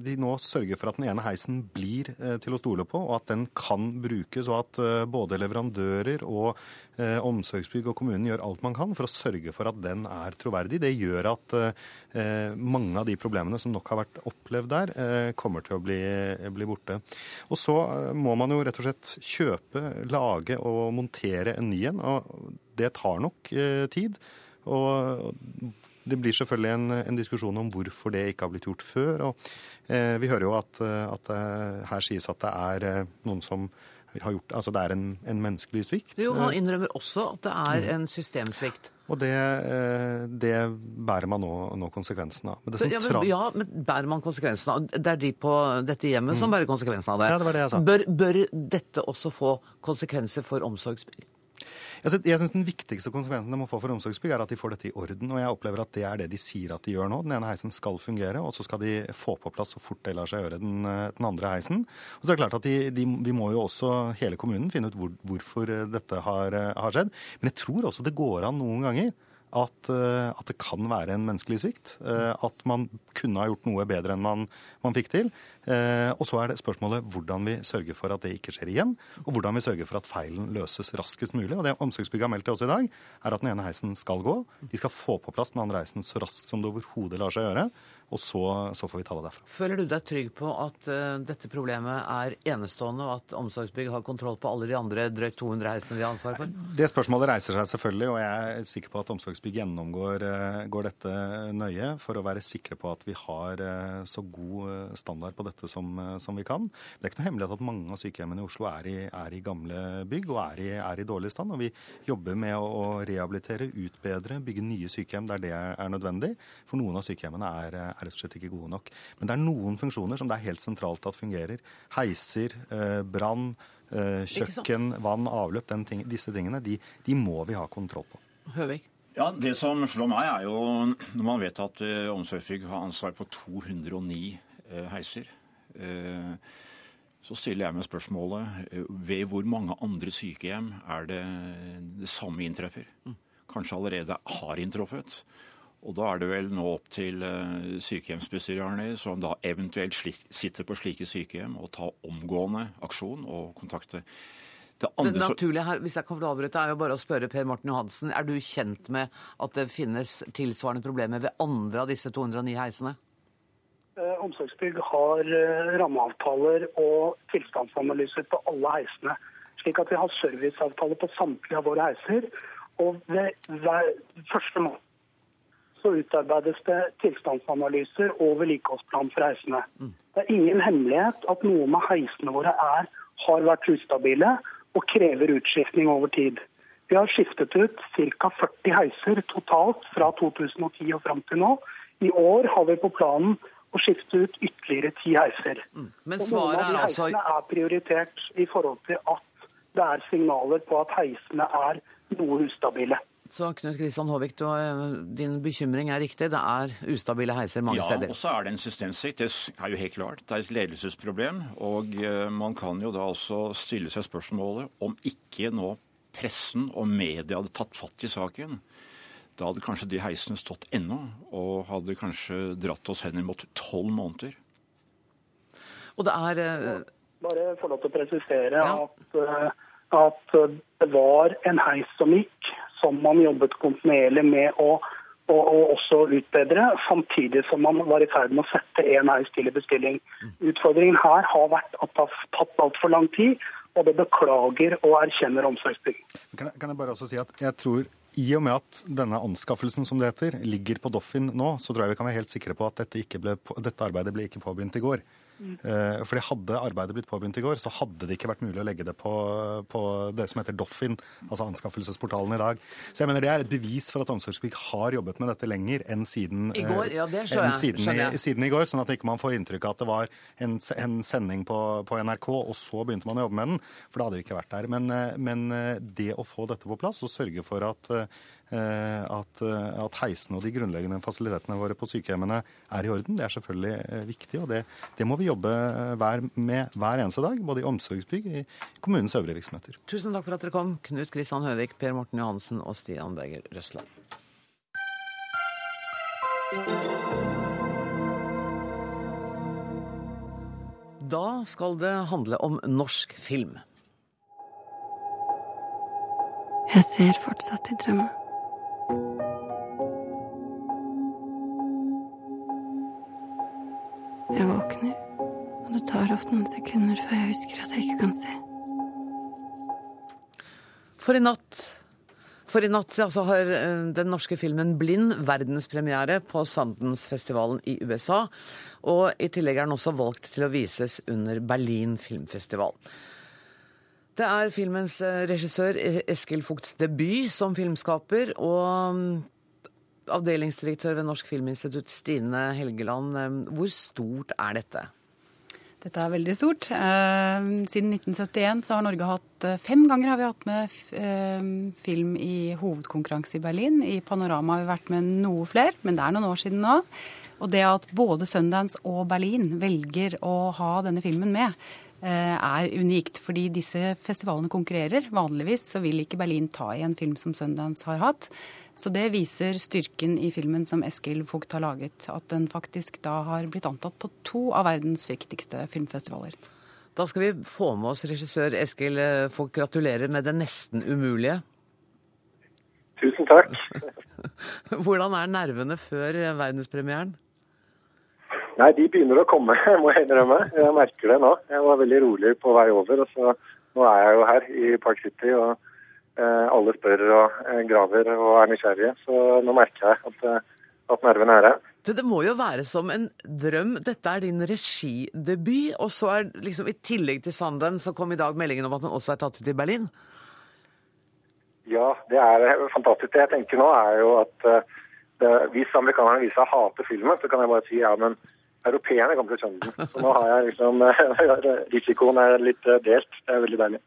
de nå sørger for at den ene heisen blir til å stole på, og at den kan brukes, og at både leverandører og Omsorgsbygg og kommunen gjør alt man kan for å sørge for at den er troverdig. Det gjør at mange av de problemene som nok har vært opplevd der, kommer til å bli, bli borte. Og så må man jo rett og slett kjøpe, lage og montere en ny en. og Det tar nok tid. Og det blir selvfølgelig en, en, diskusjon om hvorfor det ikke har blitt gjort før. og eh, Vi hører jo at, at her sies at det er noen som har gjort, altså det er en, en menneskelig svikt. Jo, Han innrømmer også at det er en systemsvikt. Og det, det bærer man nå, nå konsekvensen av. Men ja, men, ja, men bærer man konsekvensen av Det er de på dette hjemmet mm. som bærer konsekvensen av det. Ja, det var det jeg sa. Bør, bør dette også få konsekvenser for omsorgsbygg? Jeg syns den viktigste konsekvensen de må få for Omsorgsbygg, er at de får dette i orden. Og jeg opplever at det er det de sier at de gjør nå. Den ene heisen skal fungere, og så skal de få på plass så fort det lar seg gjøre den, den andre heisen. Og så er det klart at de, de, vi må jo også, hele kommunen, finne ut hvor, hvorfor dette har, har skjedd. Men jeg tror også det går an noen ganger at, at, det kan være en menneskelig svikt. At man kunne ha gjort noe bedre enn man, man fikk til. Og så er det spørsmålet hvordan vi sørger for at det ikke skjer igjen. Og hvordan vi sørger for at feilen løses raskest mulig. Og det Omsorgsbygget har meldt til oss i dag, er at den ene heisen skal gå. De skal få på plass den andre heisen så raskt som det overhodet lar seg gjøre. Og så, så, får vi ta det derfra. Føler du deg trygg på at uh, dette problemet er enestående, og at Omsorgsbygg har kontroll på alle de andre drøyt 200 heisene de har ansvar for? Det spørsmålet reiser seg selvfølgelig, og jeg er sikker på at Omsorgsbygg gjennomgår uh, dette nøye for å være sikre på at vi har uh, så god standard på dette som, som, vi kan. Det er ikke noe hemmelighet at mange av sykehjemmene i Oslo er i, er i gamle bygg og er i, er i, dårlig stand. og Vi jobber med å, å rehabilitere, utbedre, bygge nye sykehjem der det er, er nødvendig. For noen av sykehjemmene er, er rett og slett ikke gode nok. Men det er noen funksjoner som det er helt sentralt at fungerer. Heiser, eh, brann, eh, kjøkken, vann, avløp. Ting, disse tingene de, de, må vi ha kontroll på. Høvik? Ja, Det som slår meg, er jo når man vet at uh, Omsorgsbygg har ansvar for 209 uh, heiser. Uh, så stiller jeg meg spørsmålet ved hvor mange andre sykehjem er det det samme inntreffer? Mm. Kanskje allerede har inntruffet. Og da er det vel nå opp til eh, sykehjemsbestyrerne, som da eventuelt sitter på slike sykehjem, å ta omgående aksjon og kontakte det, det naturlige her, hvis jeg kan få avbryte, er jo bare å spørre Per Morten Johansen. Er du kjent med at det finnes tilsvarende problemer ved andre av disse 209 heisene? Eh, Omsorgsbygg har eh, rammeavtaler og tilstandsanalyser på alle heisene. Slik at vi har serviceavtaler på samtlige av våre heiser. Og ved hver første måned så utarbeides det tilstandsanalyser og vedlikeholdsplan for heisene. Det er ingen hemmelighet at noen av heisene våre er, har vært ustabile og krever utskiftning over tid. Vi har skiftet ut ca. 40 heiser totalt fra 2010 og fram til nå. I år har vi på planen å skifte ut ytterligere ti heiser. Mm. Men svaret er altså... Heisene er prioritert i forhold til at det er signaler på at heisene er noe ustabile. Så Knut Kristian Håvik, du, din bekymring er riktig. Det er ustabile heiser mange ja, steder. Ja, og så er det en systemsvikt. Det er jo helt klart. Det er et ledelsesproblem. Og eh, man kan jo da også stille seg spørsmålet om ikke nå pressen og media hadde tatt fatt i saken. Da hadde kanskje de heisene stått ennå, og hadde kanskje dratt oss hen mot tolv måneder. Og det er... Uh... Bare få lov til å presisere ja. at, at det var en heis som gikk som man jobbet kontinuerlig med å, og, og, også utbedre, samtidig som man var i ferd med å sette en heis til i bestilling. Utfordringen her har vært at det har tatt altfor lang tid, og det beklager og erkjenner Omsorgsbygg. Kan, kan jeg bare også si at jeg tror i og med at denne anskaffelsen som det heter, ligger på Doffin nå, så tror jeg vi kan være helt sikre på at dette, ble, dette arbeidet ble ikke påbegynt i går. Mm. Fordi Hadde arbeidet blitt påbegynt i går, så hadde det ikke vært mulig å legge det på, på, det som heter Doffin, altså anskaffelsesportalen i dag. Så jeg mener Det er et bevis for at Omsorgsbygg har jobbet med dette lenger enn siden, I går, ja, det enn siden, i, siden i går. Sånn at ikke man får inntrykk av at det var en, en sending på, på, NRK, og så begynte man å jobbe med den. For da hadde vi ikke vært der. Men, men det å få dette på plass og sørge for at Eh, at, eh, at heisene og de grunnleggende fasilitetene våre på sykehjemmene er i orden. Det er selvfølgelig eh, viktig, og det, det må vi jobbe hver, med hver eneste dag. Både i omsorgsbygg i kommunens øvrige virksomheter. Tusen takk for at dere kom, Knut Kristian Høvik, Per Morten Johansen og Stian Berger Røsland. Da skal det handle om norsk film. Jeg ser fortsatt i drømmer. Det tar ofte noen sekunder før jeg husker at jeg ikke kan se. For i natt for i natt altså, har eh, den norske filmen 'Blind' verdenspremiere på Sundance-festivalen i USA. Og i tillegg er den også valgt til å vises under Berlin filmfestival. Det er filmens eh, regissør Eskil Fugts debut som filmskaper. Og mm, avdelingsdirektør ved Norsk Filminstitutt, Stine Helgeland. Eh, hvor stort er dette? Dette er veldig stort. Eh, siden 1971 så har Norge hatt eh, fem ganger har vi hatt med film i hovedkonkurranse i Berlin. I Panorama har vi vært med noe flere, men det er noen år siden nå. Og det at både Sundance og Berlin velger å ha denne filmen med, er unikt. Fordi disse festivalene konkurrerer. Vanligvis så vil ikke Berlin ta i en film som Sundance har hatt. Så det viser styrken i filmen som Eskil Vogt har laget. At den faktisk da har blitt antatt på to av verdens viktigste filmfestivaler. Da skal vi få med oss regissør Eskil Vogt. Gratulerer med det nesten umulige. Tusen takk. Hvordan er nervene før verdenspremieren? Nei, de begynner å komme, må jeg innrømme. Jeg merker det nå. Jeg var veldig rolig på vei over. og så Nå er jeg jo her i Park City, og eh, alle spør og eh, graver og er nysgjerrige. Så nå merker jeg at, eh, at nervene er her. Det, det må jo være som en drøm. Dette er din regidebut, og så er liksom i tillegg til Sanden så kom i dag meldingen om at den også er tatt ut i Berlin. Ja, det er fantastisk. Det jeg tenker nå er jo at uh, hvis amerikanerne viser seg å hate filmen, så kan jeg bare si ja, men europeerne kommer til å skjønne den. Så nå har jeg liksom Risikoen er litt delt. Det er veldig deilig.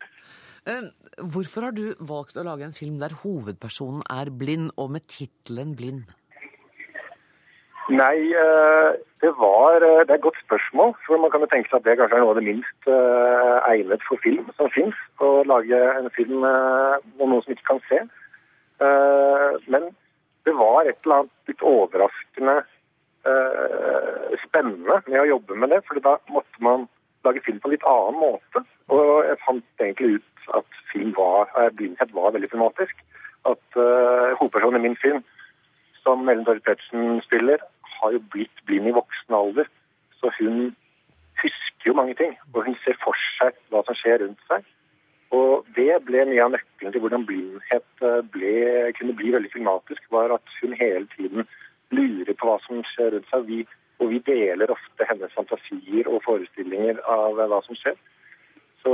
Hvorfor har du valgt å lage en film der hovedpersonen er blind, og med tittelen 'Blind'? Nei, det var Det er et godt spørsmål. For man kan jo tenke seg at det kanskje er noe av det minst egnet for film som fins. Å lage en film om noe som ikke kan se. Men det var et eller annet litt overraskende spennende med å jobbe med det. For da måtte man lage film på en litt annen måte. Og jeg fant egentlig ut at film var, blindhet var veldig filmatisk. At hovedpersonen i min film, som Ellen Dorrit Pettersen spiller, har jo blitt blind i voksen alder. Så hun husker jo mange ting. Og hun ser for seg hva som skjer rundt seg. Og det ble mye av nøkkelen til hvordan blindhet ble, kunne bli veldig filmatisk, var at hun hele tiden lurer på hva som skjer rundt seg. Vi, og vi deler ofte hennes fantasier og forestillinger av hva som skjer. Så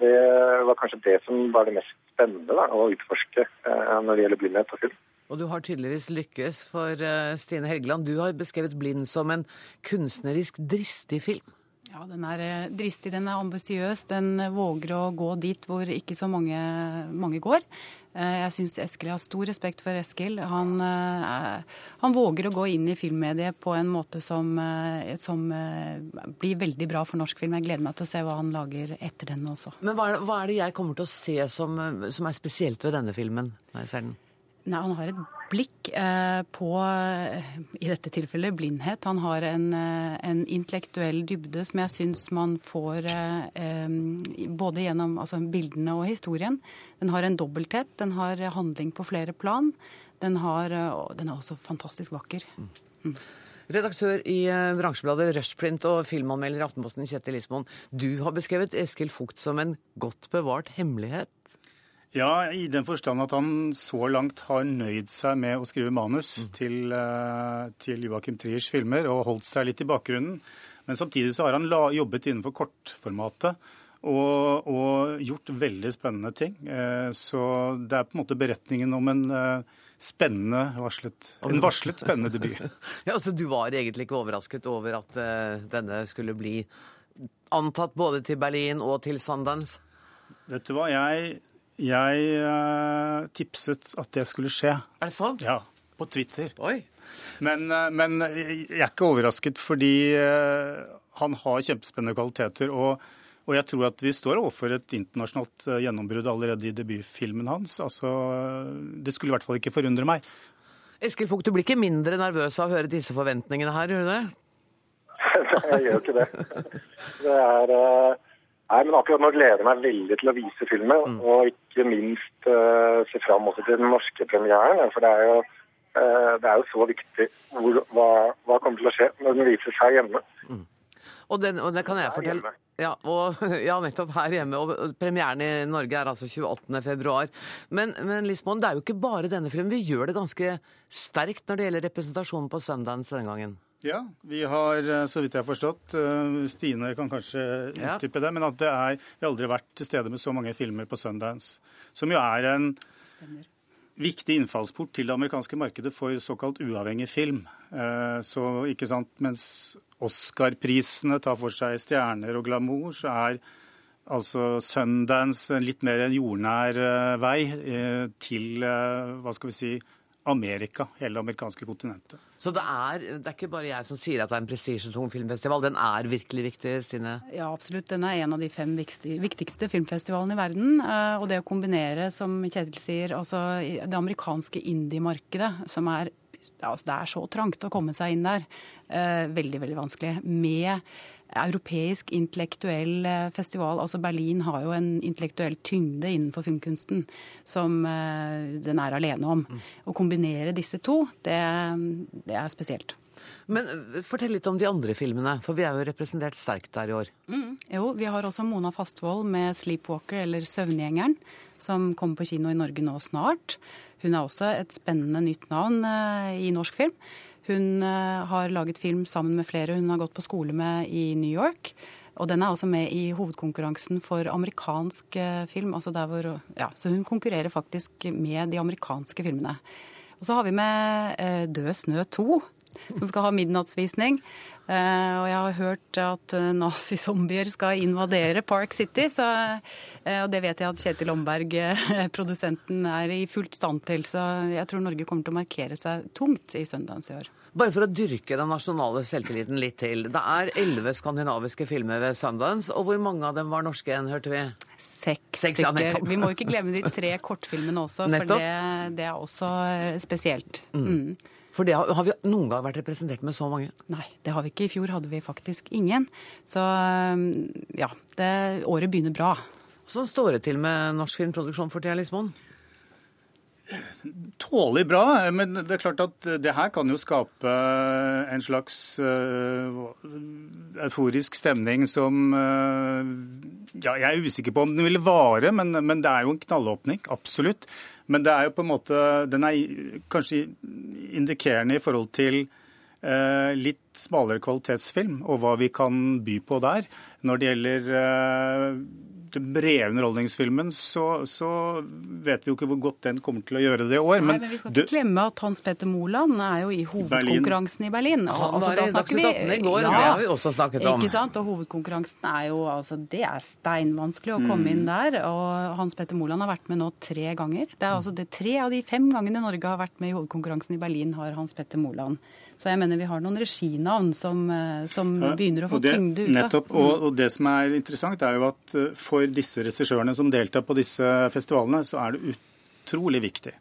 det var kanskje det som var det mest spennende da, å utforske eh, når det gjelder blindhet og film. Og du har tydeligvis lykkes, for Stine Helgeland, du har beskrevet 'Blind' som en kunstnerisk dristig film. Ja, den er dristig, den er ambisiøs. Den våger å gå dit hvor ikke så mange, mange går. Jeg syns Eskil har stor respekt for Eskil. Han, han, våger å gå inn i filmmediet på en måte som, som, blir veldig bra for norsk film. Jeg gleder meg til å se hva han lager etter den også. Men hva er, hva er det jeg kommer til å se som, som er spesielt ved denne filmen? når jeg ser den? Nei, Han har et blikk eh, på, i dette tilfellet, blindhet. Han har en, en intellektuell dybde som jeg syns man får eh, både gjennom altså, bildene og historien. Den har en dobbelthet. Den har handling på flere plan. Den, har, den er også fantastisk vakker. Mm. Redaktør i bransjebladet Rushprint og filmanmelder i Aftenposten Kjetil Ismoen, Du har beskrevet Eskil Fugt som en godt bevart hemmelighet. Ja, i den forstand at han så langt har nøyd seg med å skrive manus mm. til, til Joakim Triers filmer og holdt seg litt i bakgrunnen. Men samtidig så har han la, jobbet innenfor kortformatet og, og, gjort veldig spennende ting. Så det er på en måte beretningen om en spennende varslet, en varslet spennende debut. ja, altså Du var egentlig ikke overrasket over at denne skulle bli antatt både til Berlin og til Sundance? Vet du hva, jeg jeg uh, tipset at det skulle skje. Er det sant? Ja, på Twitter. Oi. Men, uh, men jeg er ikke overrasket, fordi uh, han har kjempespennende kvaliteter. Og, og, jeg tror at vi står overfor et internasjonalt gjennombrudd allerede i debutfilmen hans. Altså, det skulle i hvert fall ikke forundre meg. Eskil Fugt, du blir ikke mindre nervøs av å høre disse forventningene her, gjør du det? Nei, jeg gjør ikke det. Det er... Nei, men akkurat nå gleder jeg meg veldig til å vise filmen, mm. og ikke minst uh, se fram også til den norske premieren. For det er jo, uh, det er jo så viktig hvor, hva, hva, kommer til å skje når den vises her hjemme. Mm. Og, den, og, det kan jeg fortelle. Ja, og, ja, nettopp her hjemme. Og premieren i Norge er altså 28. februar. Men, men Lisbon, det er jo ikke bare denne filmen. Vi gjør det ganske sterkt når det gjelder representasjonen på Sundance denne gangen. Ja, vi har, eh, så vidt jeg har forstått, eh, Stine kan kanskje utdype det, men at det er Vi har aldri vært til stede med så mange filmer på Sundance, som jo er en Stemmer. viktig innfallsport til det amerikanske markedet for såkalt uavhengig film. Eh, så ikke sant, mens Oscar-prisene tar for seg stjerner og glamour, så er altså Sundance en litt mer en jordnær vei til, hva skal vi si, Amerika, hele det amerikanske kontinentet. Så det er, det er, ikke bare jeg som sier at det er en prestisjetung filmfestival. Den er virkelig viktig, Stine? Ja, absolutt. Den er en av de fem viktigste filmfestivalene i verden. Eh, og det å kombinere, som Kjetil sier, altså det amerikanske indie-markedet, som er altså Det er så trangt å komme seg inn der. Eh, veldig, veldig vanskelig. Med europeisk intellektuell eh, festival. Altså Berlin har jo en intellektuell tyngde innenfor filmkunsten som uh, den er alene om. Mm. Å kombinere disse to, det, det er spesielt. Men eh, fortell litt om de andre filmene, for vi er jo representert sterkt der i år. Mm. Jo, vi har også Mona Fastvold med 'Sleepwalker', eller 'Søvngjengeren', som kommer på kino i Norge nå snart. Hun er også et spennende nytt navn eh, i norsk film. Hun eh, har laget film sammen med flere hun har gått på skole med i New York. Og den er også med i hovedkonkurransen for amerikansk eh, film. Altså hvor, ja, så hun konkurrerer faktisk med de amerikanske filmene. Og så har vi med eh, Død snø 2, som skal ha midnattsvisning. Uh, og jeg har hørt at uh, nazizombier skal invadere Park City. Så, uh, og det vet jeg at Kjetil Omberg, produsenten, er i fullt stand til. Så jeg tror Norge kommer til å markere seg tungt i Sundance i år. Bare for å dyrke den nasjonale selvtilliten litt til. Det er elleve skandinaviske filmer ved Sundance, og hvor mange av dem var norske igjen, hørte vi? Seks stykker. Ja, vi må ikke glemme de tre kortfilmene også, nettopp. for det, det, er også spesielt. Mm. Mm. For det har, har, vi noen gang vært representert med så mange? Nei, det har vi ikke. I fjor hadde vi faktisk ingen. Så ja, det, året begynner bra. Hvordan står det til med norsk filmproduksjon for tida, Lismoen? Tålelig bra, men det er klart at det her kan jo skape en slags uh, euforisk stemning som uh, ja, Jeg er usikker på om den ville vare, men, men det er jo en knallåpning. Absolutt. Men det er jo på en måte Den er kanskje indikerende i forhold til eh, litt smalere kvalitetsfilm og hva vi kan by på der. Når det gjelder eh, brede underholdningsfilmen, så, så, vet vi jo ikke hvor godt den kommer til å gjøre det i år. Nei, men vi skal ikke du... glemme at Hans Petter Moland er jo i hovedkonkurransen i Berlin. Han altså, var i Dagsnytt 18 i går, ja, det har vi også snakket om. Ikke sant? Og hovedkonkurransen er jo altså Det er steinvanskelig å komme mm. inn der. Og Hans Petter Moland har vært med nå tre ganger. Det er altså det tre av de fem gangene Norge har vært med i hovedkonkurransen i Berlin, har Hans Petter Moland så jeg mener vi har noen reginavn som, eh, som ja, begynner å få det, tyngde ut. Nettopp, og, og, det som er interessant, er jo at eh, for disse regissørene som deltar på disse festivalene, så er det utrolig viktig.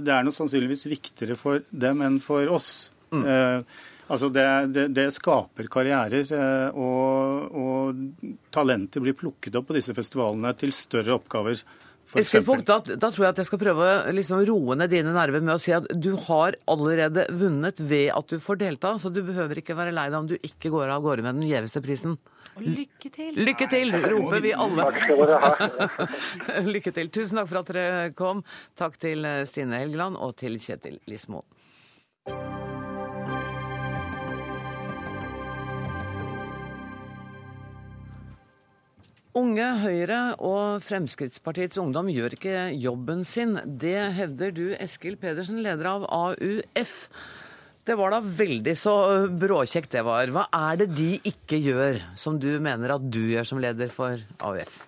Det er noe sannsynligvis viktigere for dem enn for oss. Mm. Eh, altså det, det, det, skaper karrierer, eh, og, og talenter blir plukket opp på disse festivalene til større oppgaver Eskil Vogt, da, da, tror jeg at jeg skal prøve å liksom roe ned dine nerver med å si at du har allerede vunnet ved at du får delta, så du behøver ikke være lei deg om du ikke går av gårde med den gjeveste prisen. Og lykke til! Lykke til, roper vi alle. lykke til. Tusen takk for at dere kom. Takk til Stine Helgeland og til Kjetil Lismo. Unge Høyre og Fremskrittspartiets Ungdom gjør ikke jobben sin. Det hevder du, Eskil Pedersen, leder av AUF. Det var da veldig så bråkjekt det var. Hva er det de ikke gjør, som du mener at du gjør som leder for AUF?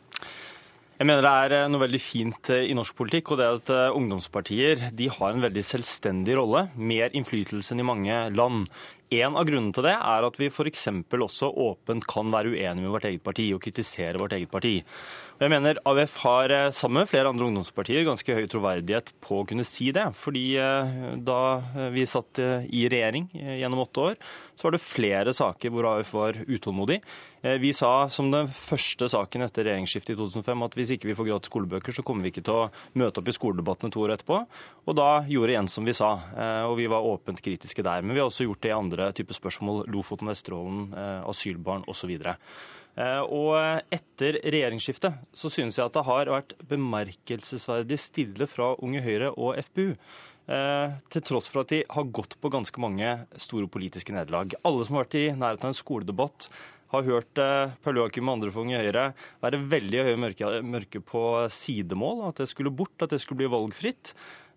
Jeg mener det er eh, noe veldig fint eh, i norsk politikk, og det er at eh, ungdomspartier de har en veldig selvstendig rolle. Mer innflytelse enn i mange land. En av grunnene til det er at vi f.eks. også åpent kan være uenige med vårt eget parti og kritisere vårt eget parti. Jeg mener AUF har eh, sammen med flere andre ungdomspartier ganske høy troverdighet på å kunne si det. Fordi eh, da eh, vi satt i regjering gjennom åtte år, så var det flere saker hvor AUF var utålmodig. Vi sa som den første saken etter regjeringsskiftet i 2005 at hvis ikke vi får gratis skolebøker, så kommer vi ikke til å møte opp i skoledebattene to år etterpå. Og da gjorde igjen som vi sa, og vi var åpent kritiske der. Men vi har også gjort det i andre typer spørsmål. Lofoten, Vesterålen, asylbarn osv. Eh, og etter regjeringsskiftet så synes jeg at det har vært bemerkelsesverdig stille fra Unge Høyre og FPU. Eh, til tross for at de har gått på ganske mange store politiske nederlag. Alle som har vært i nærheten av en skoledebatt, har hørt eh, Paul Joakim og andre for Unge Høyre være veldig høye mørke, mørke på sidemål, at det skulle bort, at det skulle bli valgfritt.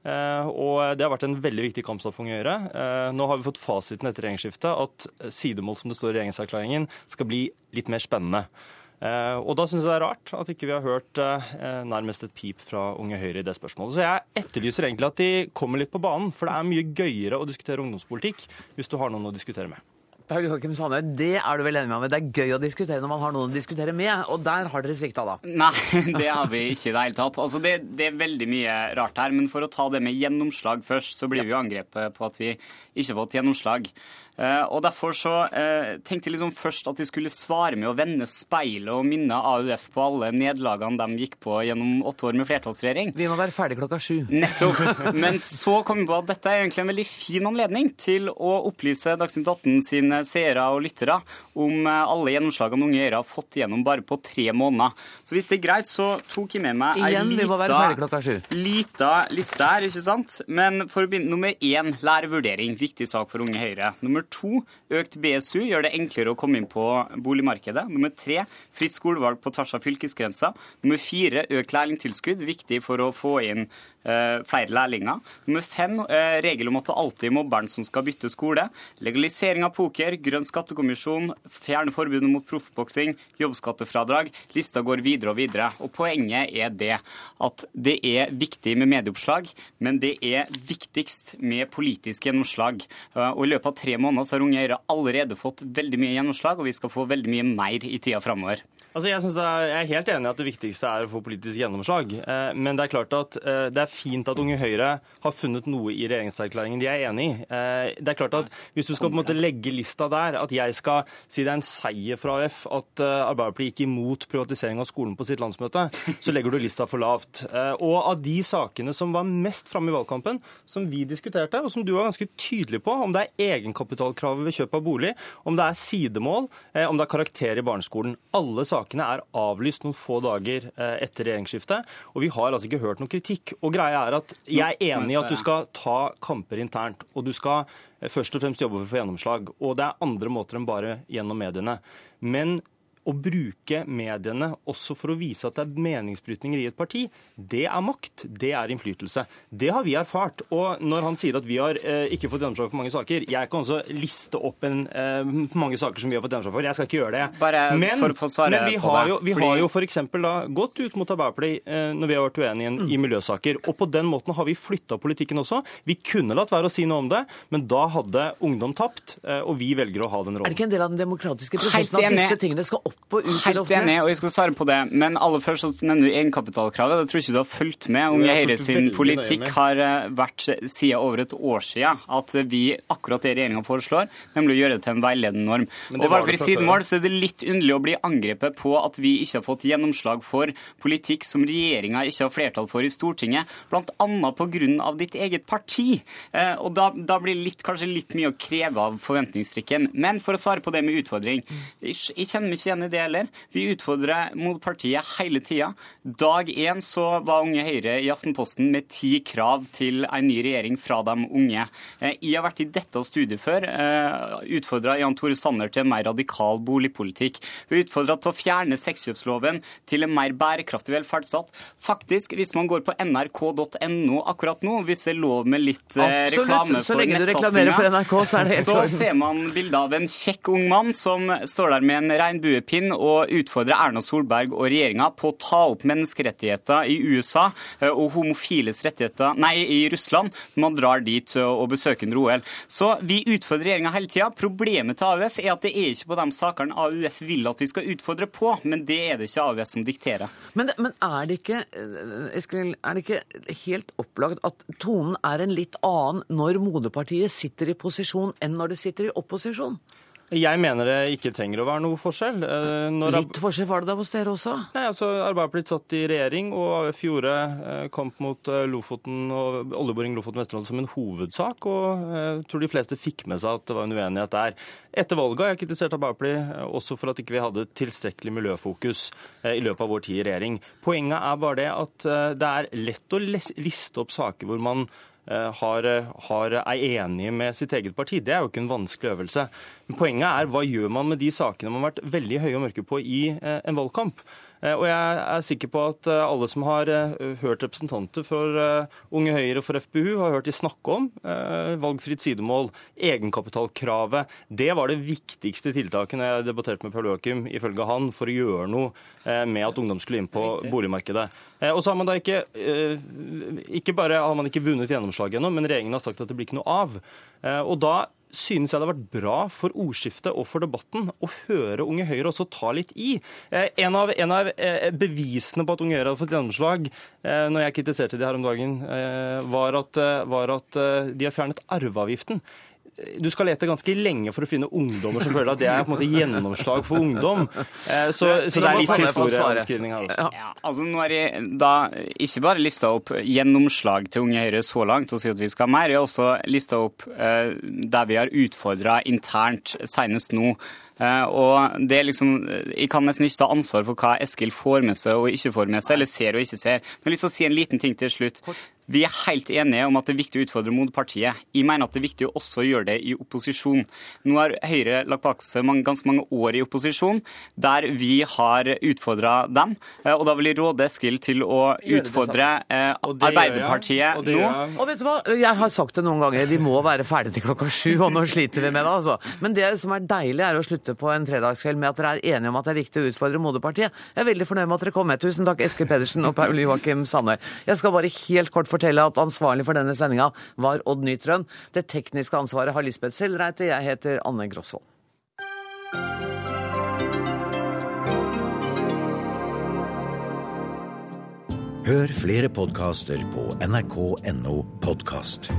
Eh, og Det har vært en veldig viktig kampsak for Unge Høyre. Eh, nå har vi fått fasiten etter regjeringsskiftet at sidemål som det står i regjeringserklæringen, skal bli litt mer spennende. Eh, og Da syns jeg det er rart at ikke vi har hørt nærmest et pip fra Unge Høyre i det spørsmålet. Så jeg etterlyser egentlig at de kommer litt på banen, for det er mye gøyere å diskutere ungdomspolitikk hvis du har noen å diskutere med. Paul Joakim Sandøy, det er du vel enig med meg Det er gøy å diskutere når man har noen å diskutere med, og der har dere svikta, da. Nei, det har vi ikke i det hele tatt. Altså, det, det, er veldig mye rart her, men for å ta det med gjennomslag først, så blir vi jo angrepet på at vi ikke har fått gjennomslag. Eh, og Derfor så eh, tenkte jeg liksom først at de skulle svare med å vende speilet og minne AUF på alle nederlagene de gikk på gjennom åtte år med flertallsregjering. Vi må være ferdig klokka sju. Nettopp. Men så kom vi på at dette er egentlig en veldig fin anledning til å opplyse Dagsnytt 18 sine seere og lyttere om eh, alle gjennomslagene Unge Høyre har fått gjennom bare på tre måneder. Så hvis det er greit, så tok jeg med meg ei Igjen, klokka sju. lita liste her, ikke sant? Men for å begynne, nummer én, lærervurdering. Viktig sak for Unge Høyre. Nummer to, økt BSU gjør det enklere å komme inn på boligmarkedet. Nummer tre, fritt skolevalg på tvers av fylkesgrensa. Nummer fire, økt lærlingtilskudd. Viktig for å få inn flere lærlinger. Nummer fem, eh, regel om at det alltid er mobberen som skal bytte skole. Legalisering av poker, grønn skattekommisjon, fjerne forbudet mot proffboksing, jobbskattefradrag. Lista går videre og videre. Og Poenget er det at det er viktig med medieoppslag, men det er viktigst med politisk gjennomslag. Eh, Og I løpet av tre måneder så har Unge Høyre allerede fått veldig mye gjennomslag, og vi skal få veldig mye mer i tida framover. Altså, jeg, jeg er helt enig i at det viktigste er å få politisk gjennomslag. Eh, men det er klart at eh, det er fint at Unge Høyre har funnet noe i regjeringserklæringen de er enig i. Eh, det er klart at Hvis du skal på en måte legge lista der, at jeg skal si det er en seier fra AUF at eh, Arbeiderpartiet gikk imot privatisering av skolen på sitt landsmøte, så legger du lista for lavt. Eh, og av de sakene som var mest framme i valgkampen, som vi diskuterte, og som du var ganske tydelig på, om det er egenkapitalkravet ved kjøp av bolig, om det er sidemål, om det er karakter i barneskolen. Alle sakene er avlyst noen få dager etter regjeringsskiftet, og vi har altså ikke hørt noen kritikk. Og greia er at jeg er enig i at du skal ta kamper internt, og du skal eh, først og fremst jobbe for å få gjennomslag. Og det er andre måter enn bare gjennom mediene. Men å bruke mediene også for å vise at det er meningsbrytninger i et parti, det er makt. Det er innflytelse. Det har vi erfart. Og når han sier at vi har eh, ikke fått gjennomslag for mange saker Jeg kan også liste opp en, eh, mange saker som vi har fått gjennomslag for. Jeg skal ikke gjøre det. Bare men, for å få svare men vi på har det, jo, vi fordi- har jo f.eks. da gått ut mot Arbeiderpartiet eh, når vi har vært uenige i, i miljøsaker. Og på den måten har vi flytta politikken også. Vi kunne latt være å si noe om det, men da hadde ungdom tapt, eh, og vi velger å ha den Er det ikke en del av den demokratiske prosessen at disse tingene skal opp og ut i Helt enig, og jeg skal svare på det. Men aller først så nevner du egenkapitalkravet. Det tror jeg ikke du har fulgt med. Unge Jeg Høyre sin politikk har eh, vært siden over et år siden at vi akkurat det regjeringa foreslår, nemlig å gjøre det til en veiledende norm. Og bare for det å si det mål, så er det litt underlig å bli angrepet på at vi ikke har fått gjennomslag for politikk som regjeringa ikke har flertall for i Stortinget, bl.a. pga. ditt eget parti. Eh, Og da, da blir det kanskje litt mye å kreve av forventningsstrikken. Men for å svare på det med utfordring. Jeg, jeg kjenner meg ikke igjen i det heller. Vi utfordrer mot partiet hele tida. Dag én så var Unge Høyre i Aftenposten med ti krav til en ny regjering fra de unge. Eh, Jeg har vært i dette studiet før. Utfordra Jan Tore Sanner til en mer radikal boligpolitikk. Vi utfordra til å fjerne sexkjøpsloven til en mer bærekraftig velferdsstat. Faktisk, hvis man går på nrk.no akkurat nå, hvis det er lov med litt eh, Absolutt. reklame Så for lenge du nettsatsinga, reklamerer for NRK, så er det helt så ser man bilde av en kjekk ung mann som står der med en regnbuepinn og utfordrer Erna Solberg og regjeringa på å ta opp menneskerettigheter i USA eh, og homofiles rettigheter nei, i Russland når man drar dit eh, og besøker en OL. Så vi utfordrer regjeringa hele tida. Problemet til AUF er at det er ikke på de sakene AUF vil at vi skal utfordre på, men det er det ikke AUF som dikterer. Men, men er det ikke eh, Eskil, er det ikke helt opplagt at tonen er en litt annen når moderpartiet sitter i posisjon enn når det sitter i opposisjon? Jeg mener det ikke trenger å være noe forskjell. Eh, Når Litt forskjell var det da hos dere også? Nei, altså Arbeiderpartiet satt i regjering, og AUF gjorde eh, kamp mot eh, Lofoten og oljeboring Lofoten og Vesterålen som en hovedsak. og Jeg tror de fleste fikk med seg at det var en uenighet der. Etter valget har jeg kritisert Arbeiderpartiet også for at ikke vi hadde tilstrekkelig miljøfokus i løpet av vår tid i regjering. Poenget er bare det at det er lett å liste opp saker hvor man har, har, er enige med sitt eget parti. Det er jo ikke en vanskelig øvelse. Men poenget er hva gjør man med de sakene man har vært veldig høye og mørke på i eh, en valgkamp. Eh, Og jeg er sikker på at eh, alle som har eh, hørt representanter for Unge Høyre og for FPU, har hørt de snakke om valgfritt sidemål, egenkapitalkravet. Det var det viktigste tiltaket når jeg debatterte med Paul Joachim, ifølge han, for å gjøre noe med at ungdom skulle inn på boligmarkedet. Og så har man da ikke Ikke bare har man ikke vunnet gjennomslag ennå, men regjeringen har sagt at det blir ikke noe av. Og da synes jeg det har vært bra for ordskiftet og for debatten å høre Unge Høyre også ta litt i. Eh, En av, en av eh, bevisene på at Unge Høyre hadde fått gjennomslag, eh, når jeg kritiserte de her om dagen, var at, var at de har fjernet arveavgiften. Du skal lete ganske lenge for å finne ungdommer som føler at det er på en måte gjennomslag for ungdom. Eh, så, så det er litt historieomskrivning her også. Ja, altså nå er jeg da ikke bare lista opp gjennomslag til Unge Høyre så langt og si at vi skal ha mer, jeg har også lista opp eh, der vi har utfordra internt senest nå. Uh, og det er liksom, Jeg kan nesten ikke ta ansvar for hva Eskil får med seg og ikke får med seg, eller ser og ikke ser. Men jeg har lyst til å si en liten ting til slutt. Vi er helt enige om at det er viktig å utfordre moderpartiet. Jeg mener at det er viktig å også gjøre det i opposisjon. Nå har Høyre lagt bak seg ganske mange år i opposisjon der vi har utfordra dem. Eh, og da vil jeg råde Eskil til å utfordre eh, Arbeiderpartiet og nå. Og vet du hva, jeg har sagt det noen ganger, vi må være ferdig til klokka sju, og nå sliter vi med det, altså. Men det som er deilig, er å slutte på en fredagskveld med at dere er enige om at det er viktig å utfordre moderpartiet. Jeg er veldig fornøyd med at dere kom med. Tusen takk, Eskil Pedersen og Paul Joakim Sandøy. Jeg skal bare helt kort fortelle at ansvarlig for denne sendinga var Odd Nytrøen. Det tekniske ansvaret har Lisbeth Selreite. Jeg heter Anne Grosvold. Hør flere podkaster på nrk.no podkast.